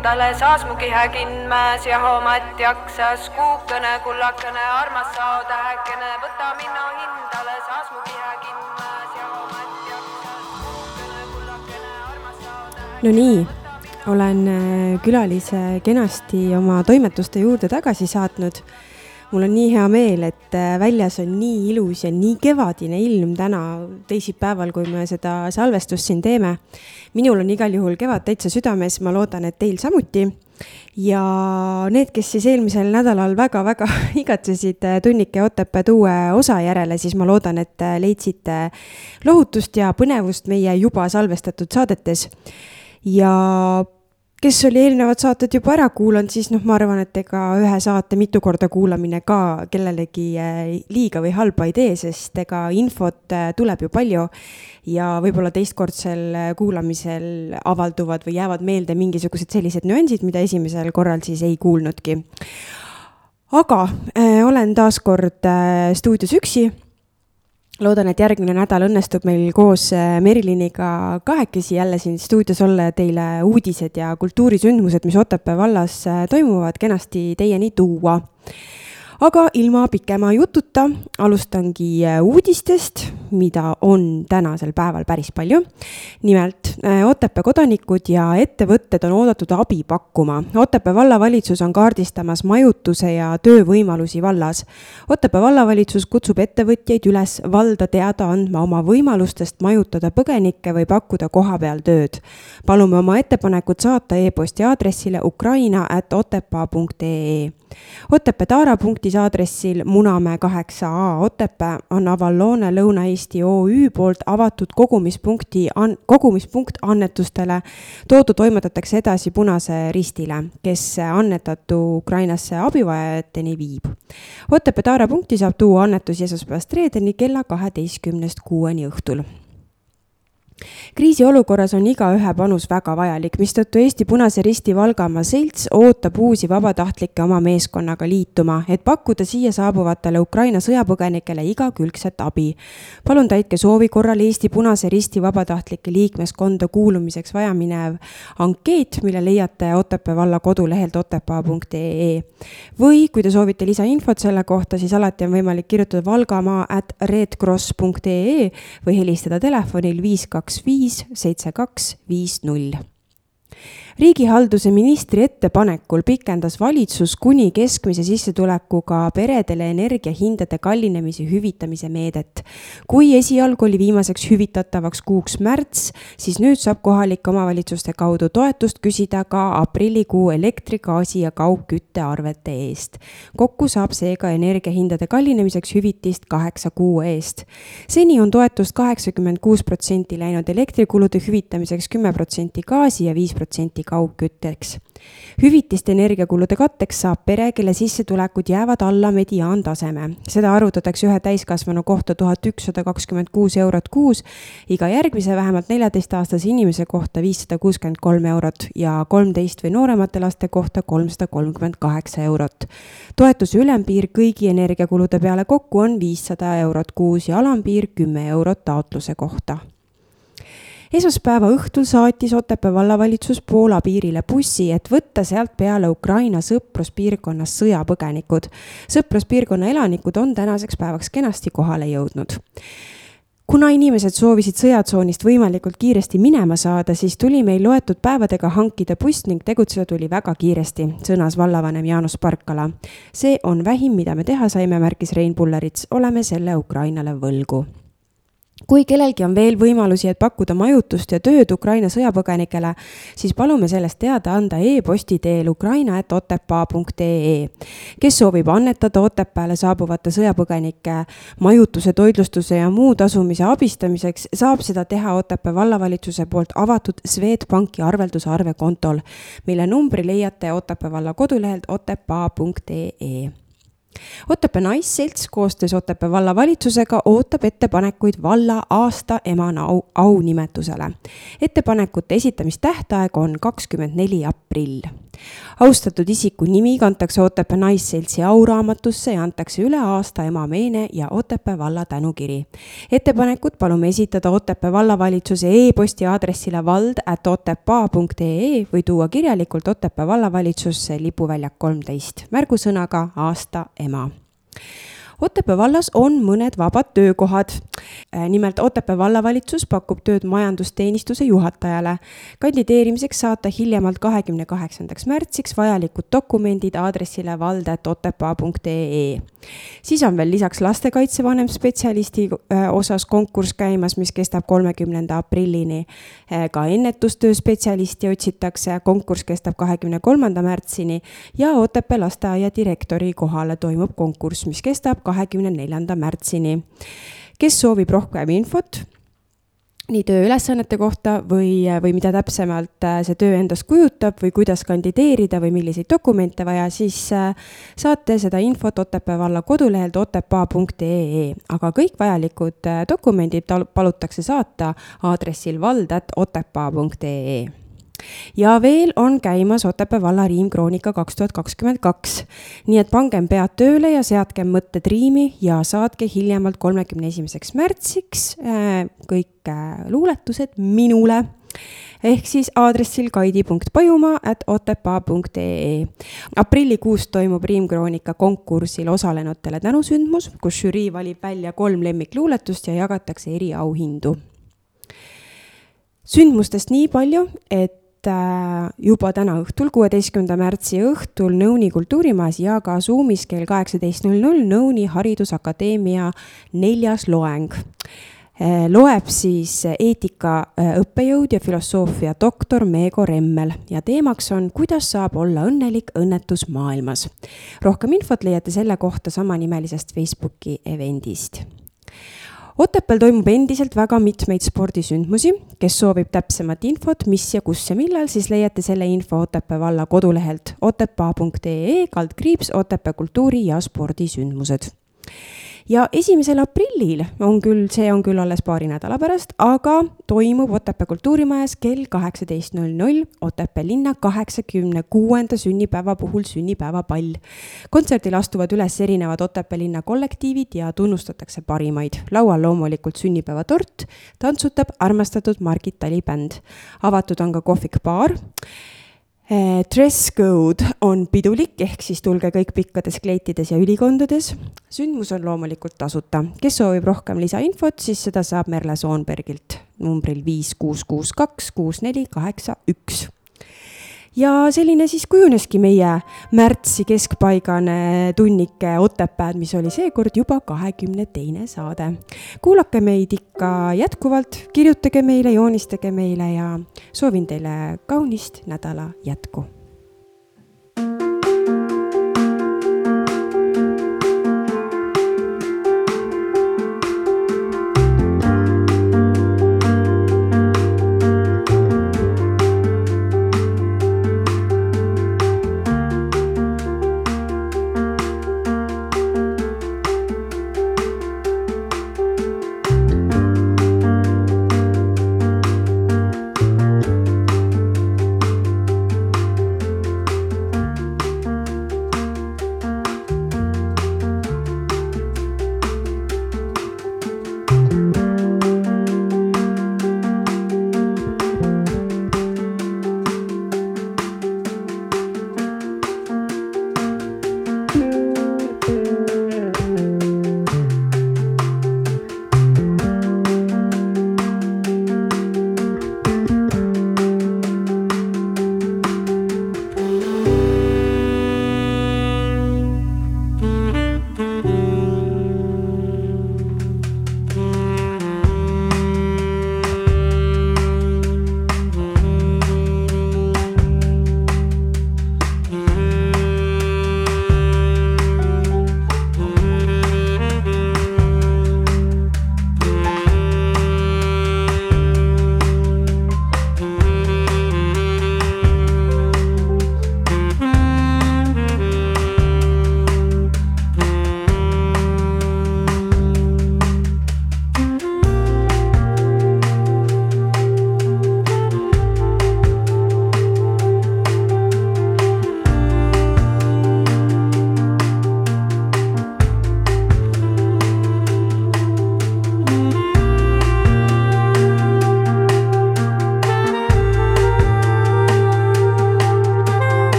hindale, saas mu kihe kinmäes ja hoomat jaksas. kuukene, kullakene, armas sa tähekene, võta minna hindale, saas mu kihe kinmäes ja hoomat jaksas. kuukene, kullakene, armas sa tähekene. no nii, olen äh, külalise kenasti oma toimetuste juurde tagasi saatnud mul on nii hea meel, et äh, väljas on nii ilus ja nii kevadine ilm täna teisipäeval, kui me seda salvestust siin teeme. minul on igal juhul kevad täitsa südames, ma loodan, et teil samuti. ja need, kes siis eelmisel nädalal väga-väga igatsesid äh, Tunnike Otepääd uue osa järele, siis ma loodan, et äh, leidsite lohutust ja põnevust meie juba salvestatud saadetes. ja kes oli eelnevad saated juba ära kuulanud, siis noh, ma arvan, et ega ühe saate mitu korda kuulamine ka kellelegi eh, liiga või halba ei tee, sest ega infot eh, tuleb ju palju. ja võib-olla teistkordsel kuulamisel avalduvad või jäävad meelde mingisugused sellised nüansid, mida esimesel korral siis ei kuulnudki. aga äh, olen taas kord äh, stuudios üksi loodan, et järgmine nädal õnnestub meil koos äh, Meriliniga kahekesi jälle siin stuudios olla ja teile uudised ja kultuurisündmused, mis Otepää vallas äh, toimuvad, kenasti teieni tuua aga ilma pikema jututa alustangi äh, uudistest, mida on tänasel päeval päris palju. nimelt äh, Otepää kodanikud ja ettevõtted on oodatud abi pakkuma. Otepää vallavalitsus on kaardistamas majutuse ja töövõimalusi vallas. Otepää vallavalitsus kutsub ettevõtjaid üles valda teada andma oma võimalustest majutada põgenikke või pakkuda kohapeal tööd. palume oma ettepanekud saata e-posti aadressile ukraina at otepaa.ee Otepää Taara punktis aadressil Munamäe kaheksa A Otepää on Avalloone Lõuna-Eesti OÜ poolt avatud kogumispunkti, kogumispunkt annetustele. toodu toimetatakse edasi Punase Ristile, kes annetatu Ukrainasse abivajajateni viib. Otepää Taara punkti saab tuua annetusi esmaspäevast reedeni kella kaheteistkümnest kuueni õhtul kriisiolukorras on igaühe panus väga vajalik, mistõttu Eesti Punase Risti Valgamaa Selts ootab uusi vabatahtlikke oma meeskonnaga liituma, et pakkuda siia saabuvatele Ukraina sõjapõgenikele igakülgset abi. palun täitke soovi korral Eesti Punase Risti vabatahtlike liikmeskonda kuulumiseks vajaminev ankeet, mille leiate Otepää valla kodulehelt otepaa.ee. või kui te soovite lisainfot selle kohta, siis alati on võimalik kirjutada valgamaa at redcross.ee või helistada telefonil viis kaks kaks viis seitse kaks viis null riigihalduse ministri ettepanekul pikendas valitsus kuni keskmise sissetulekuga peredele energiahindade kallinemise hüvitamise meedet. kui esialgu oli viimaseks hüvitatavaks kuuks märts, siis nüüd saab kohalike omavalitsuste kaudu toetust küsida ka aprillikuu elektri, gaasi ja kaugküttearvete eest. kokku saab seega energiahindade kallinemiseks hüvitist kaheksa kuu eest. seni on toetust kaheksakümmend kuus protsenti läinud elektrikulude hüvitamiseks, kümme protsenti gaasi ja viis protsenti kaugkütteks. hüvitist energiakulude katteks saab pere, kelle sissetulekud jäävad alla mediaantaseme. seda arvutatakse ühe täiskasvanu kohta tuhat ükssada kakskümmend kuus eurot kuus, iga järgmise vähemalt neljateistaastase inimese kohta viissada kuuskümmend kolm eurot ja kolmteist või nooremate laste kohta kolmsada kolmkümmend kaheksa eurot. toetuse ülempiir kõigi energiakulude peale kokku on viissada eurot kuus ja alampiir kümme eurot taotluse kohta esmaspäeva õhtul saatis Otepää vallavalitsus Poola piirile bussi, et võtta sealt peale Ukraina sõpruspiirkonnas sõjapõgenikud. sõpruspiirkonna elanikud on tänaseks päevaks kenasti kohale jõudnud kuna inimesed soovisid sõjatsoonist võimalikult kiiresti minema saada, siis tuli meil loetud päevadega hankida buss ning tegutseda tuli väga kiiresti, sõnas vallavanem Jaanus Parkala. see on vähim, mida me teha saime, märkis Rein Pullerits, oleme selle Ukrainale võlgu kui kellelgi on veel võimalusi, et pakkuda majutust ja tööd Ukraina sõjapõgenikele, siis palume sellest teada anda e-posti teel ukraina.otepaa.ee. kes soovib annetada Otepääle saabuvate sõjapõgenike majutuse, toitlustuse ja muu tasumise abistamiseks, saab seda teha Otepää vallavalitsuse poolt avatud Swedbanki arveldusarve kontol, mille numbri leiate Otepää valla kodulehelt otepaa.ee Otepää Naisselts koostöös Otepää vallavalitsusega ootab ettepanekuid valla aasta emana au, aunimetusele. ettepanekute esitamistähtaeg on kakskümmend neli aprill. Austatud isiku nimi kantakse Otepää Naisseltsi auraamatusse ja antakse üle aasta ema meene ja Otepää valla tänukiri. ettepanekud palume esitada Otepää vallavalitsuse e-posti aadressile vald.otepaa.ee või tuua kirjalikult Otepää vallavalitsusse lipuväljak kolmteist märgusõnaga aasta ema Otepää vallas on mõned vabad töökohad. Äh, nimelt Otepää vallavalitsus pakub tööd majandusteenistuse juhatajale. kandideerimiseks saata hiljemalt kahekümne kaheksandaks märtsiks vajalikud dokumendid aadressile valde.otepaa.ee. siis on veel lisaks lastekaitsevanem spetsialisti äh, osas konkurss käimas, mis kestab kolmekümnenda aprillini. Äh, ka ennetustöö spetsialisti otsitakse, konkurss kestab kahekümne kolmanda märtsini ja Otepää lasteaia direktori kohale toimub konkurss, mis kestab kahekümne neljanda märtsini. kes soovib rohkem infot nii tööülesannete kohta või, või mida täpsemalt äh, see töö endast kujutab või kuidas kandideerida või milliseid dokumente vaja, siis äh, saate seda infot Otepää valla kodulehelt otepaa.ee, aga kõik vajalikud äh, dokumendid palutakse saata aadressil vald.otepaa.ee ja veel on käimas Otepää valla riimkroonika kaks tuhat kakskümmend kaks. nii et pangem pead tööle ja seadkem mõtted riimi ja saatke hiljemalt kolmekümne esimeseks märtsiks äh, kõik äh, luuletused minule ehk siis aadressil kaidi.pajumaa at otepaa.ee. aprillikuus toimub Riimkroonika konkursil osalenutele tänusündmus, kus žürii valib välja kolm lemmikluuletust ja jagatakse eriauhindu sündmustest nii palju, et Äh, juba täna õhtul, kuueteistkümnenda märtsi õhtul Nõuni kultuurimajas ja ka Zoomis kell kaheksateist null null Nõuni Haridusakadeemia neljas loeng äh, loeb siis eetika äh, õppejõud ja filosoofia doktor Meego Remmel ja teemaks on, kuidas saab olla õnnelik õnnetus maailmas. rohkem infot leiate selle kohta samanimelisest Facebooki eventist Otepääl toimub endiselt väga mitmeid spordisündmusi, kes soovib täpsemat infot, mis ja kus ja millal, siis leiate selle info Otepää valla kodulehelt otepaa.ee kaldkriips Otepää kultuuri- ja spordisündmused ja esimesel aprillil on küll, see on küll alles paari nädala pärast, aga toimub Otepää kultuurimajas kell kaheksateist null null Otepää linna kaheksakümne kuuenda sünnipäeva puhul sünnipäevapall. kontserdil astuvad üles erinevad Otepää linna kollektiivid ja tunnustatakse parimaid. laual loomulikult sünnipäevatort, tantsutab armastatud Margit Tali bänd. avatud on ka kohvik-baar Eh, dress code on pidulik, ehk siis tulge kõik pikkades kleitides ja ülikondades. sündmus on loomulikult tasuta. kes soovib rohkem lisainfot, siis seda saab Merle Soonbergilt numbril viis, kuus, kuus, kaks, kuus, neli, kaheksa, üks ja selline siis kujuneski meie märtsi keskpaigane tunnike Otepääd, mis oli seekord juba kahekümne teine saade. kuulake meid ikka jätkuvalt, kirjutage meile, joonistage meile ja soovin teile kaunist nädala jätku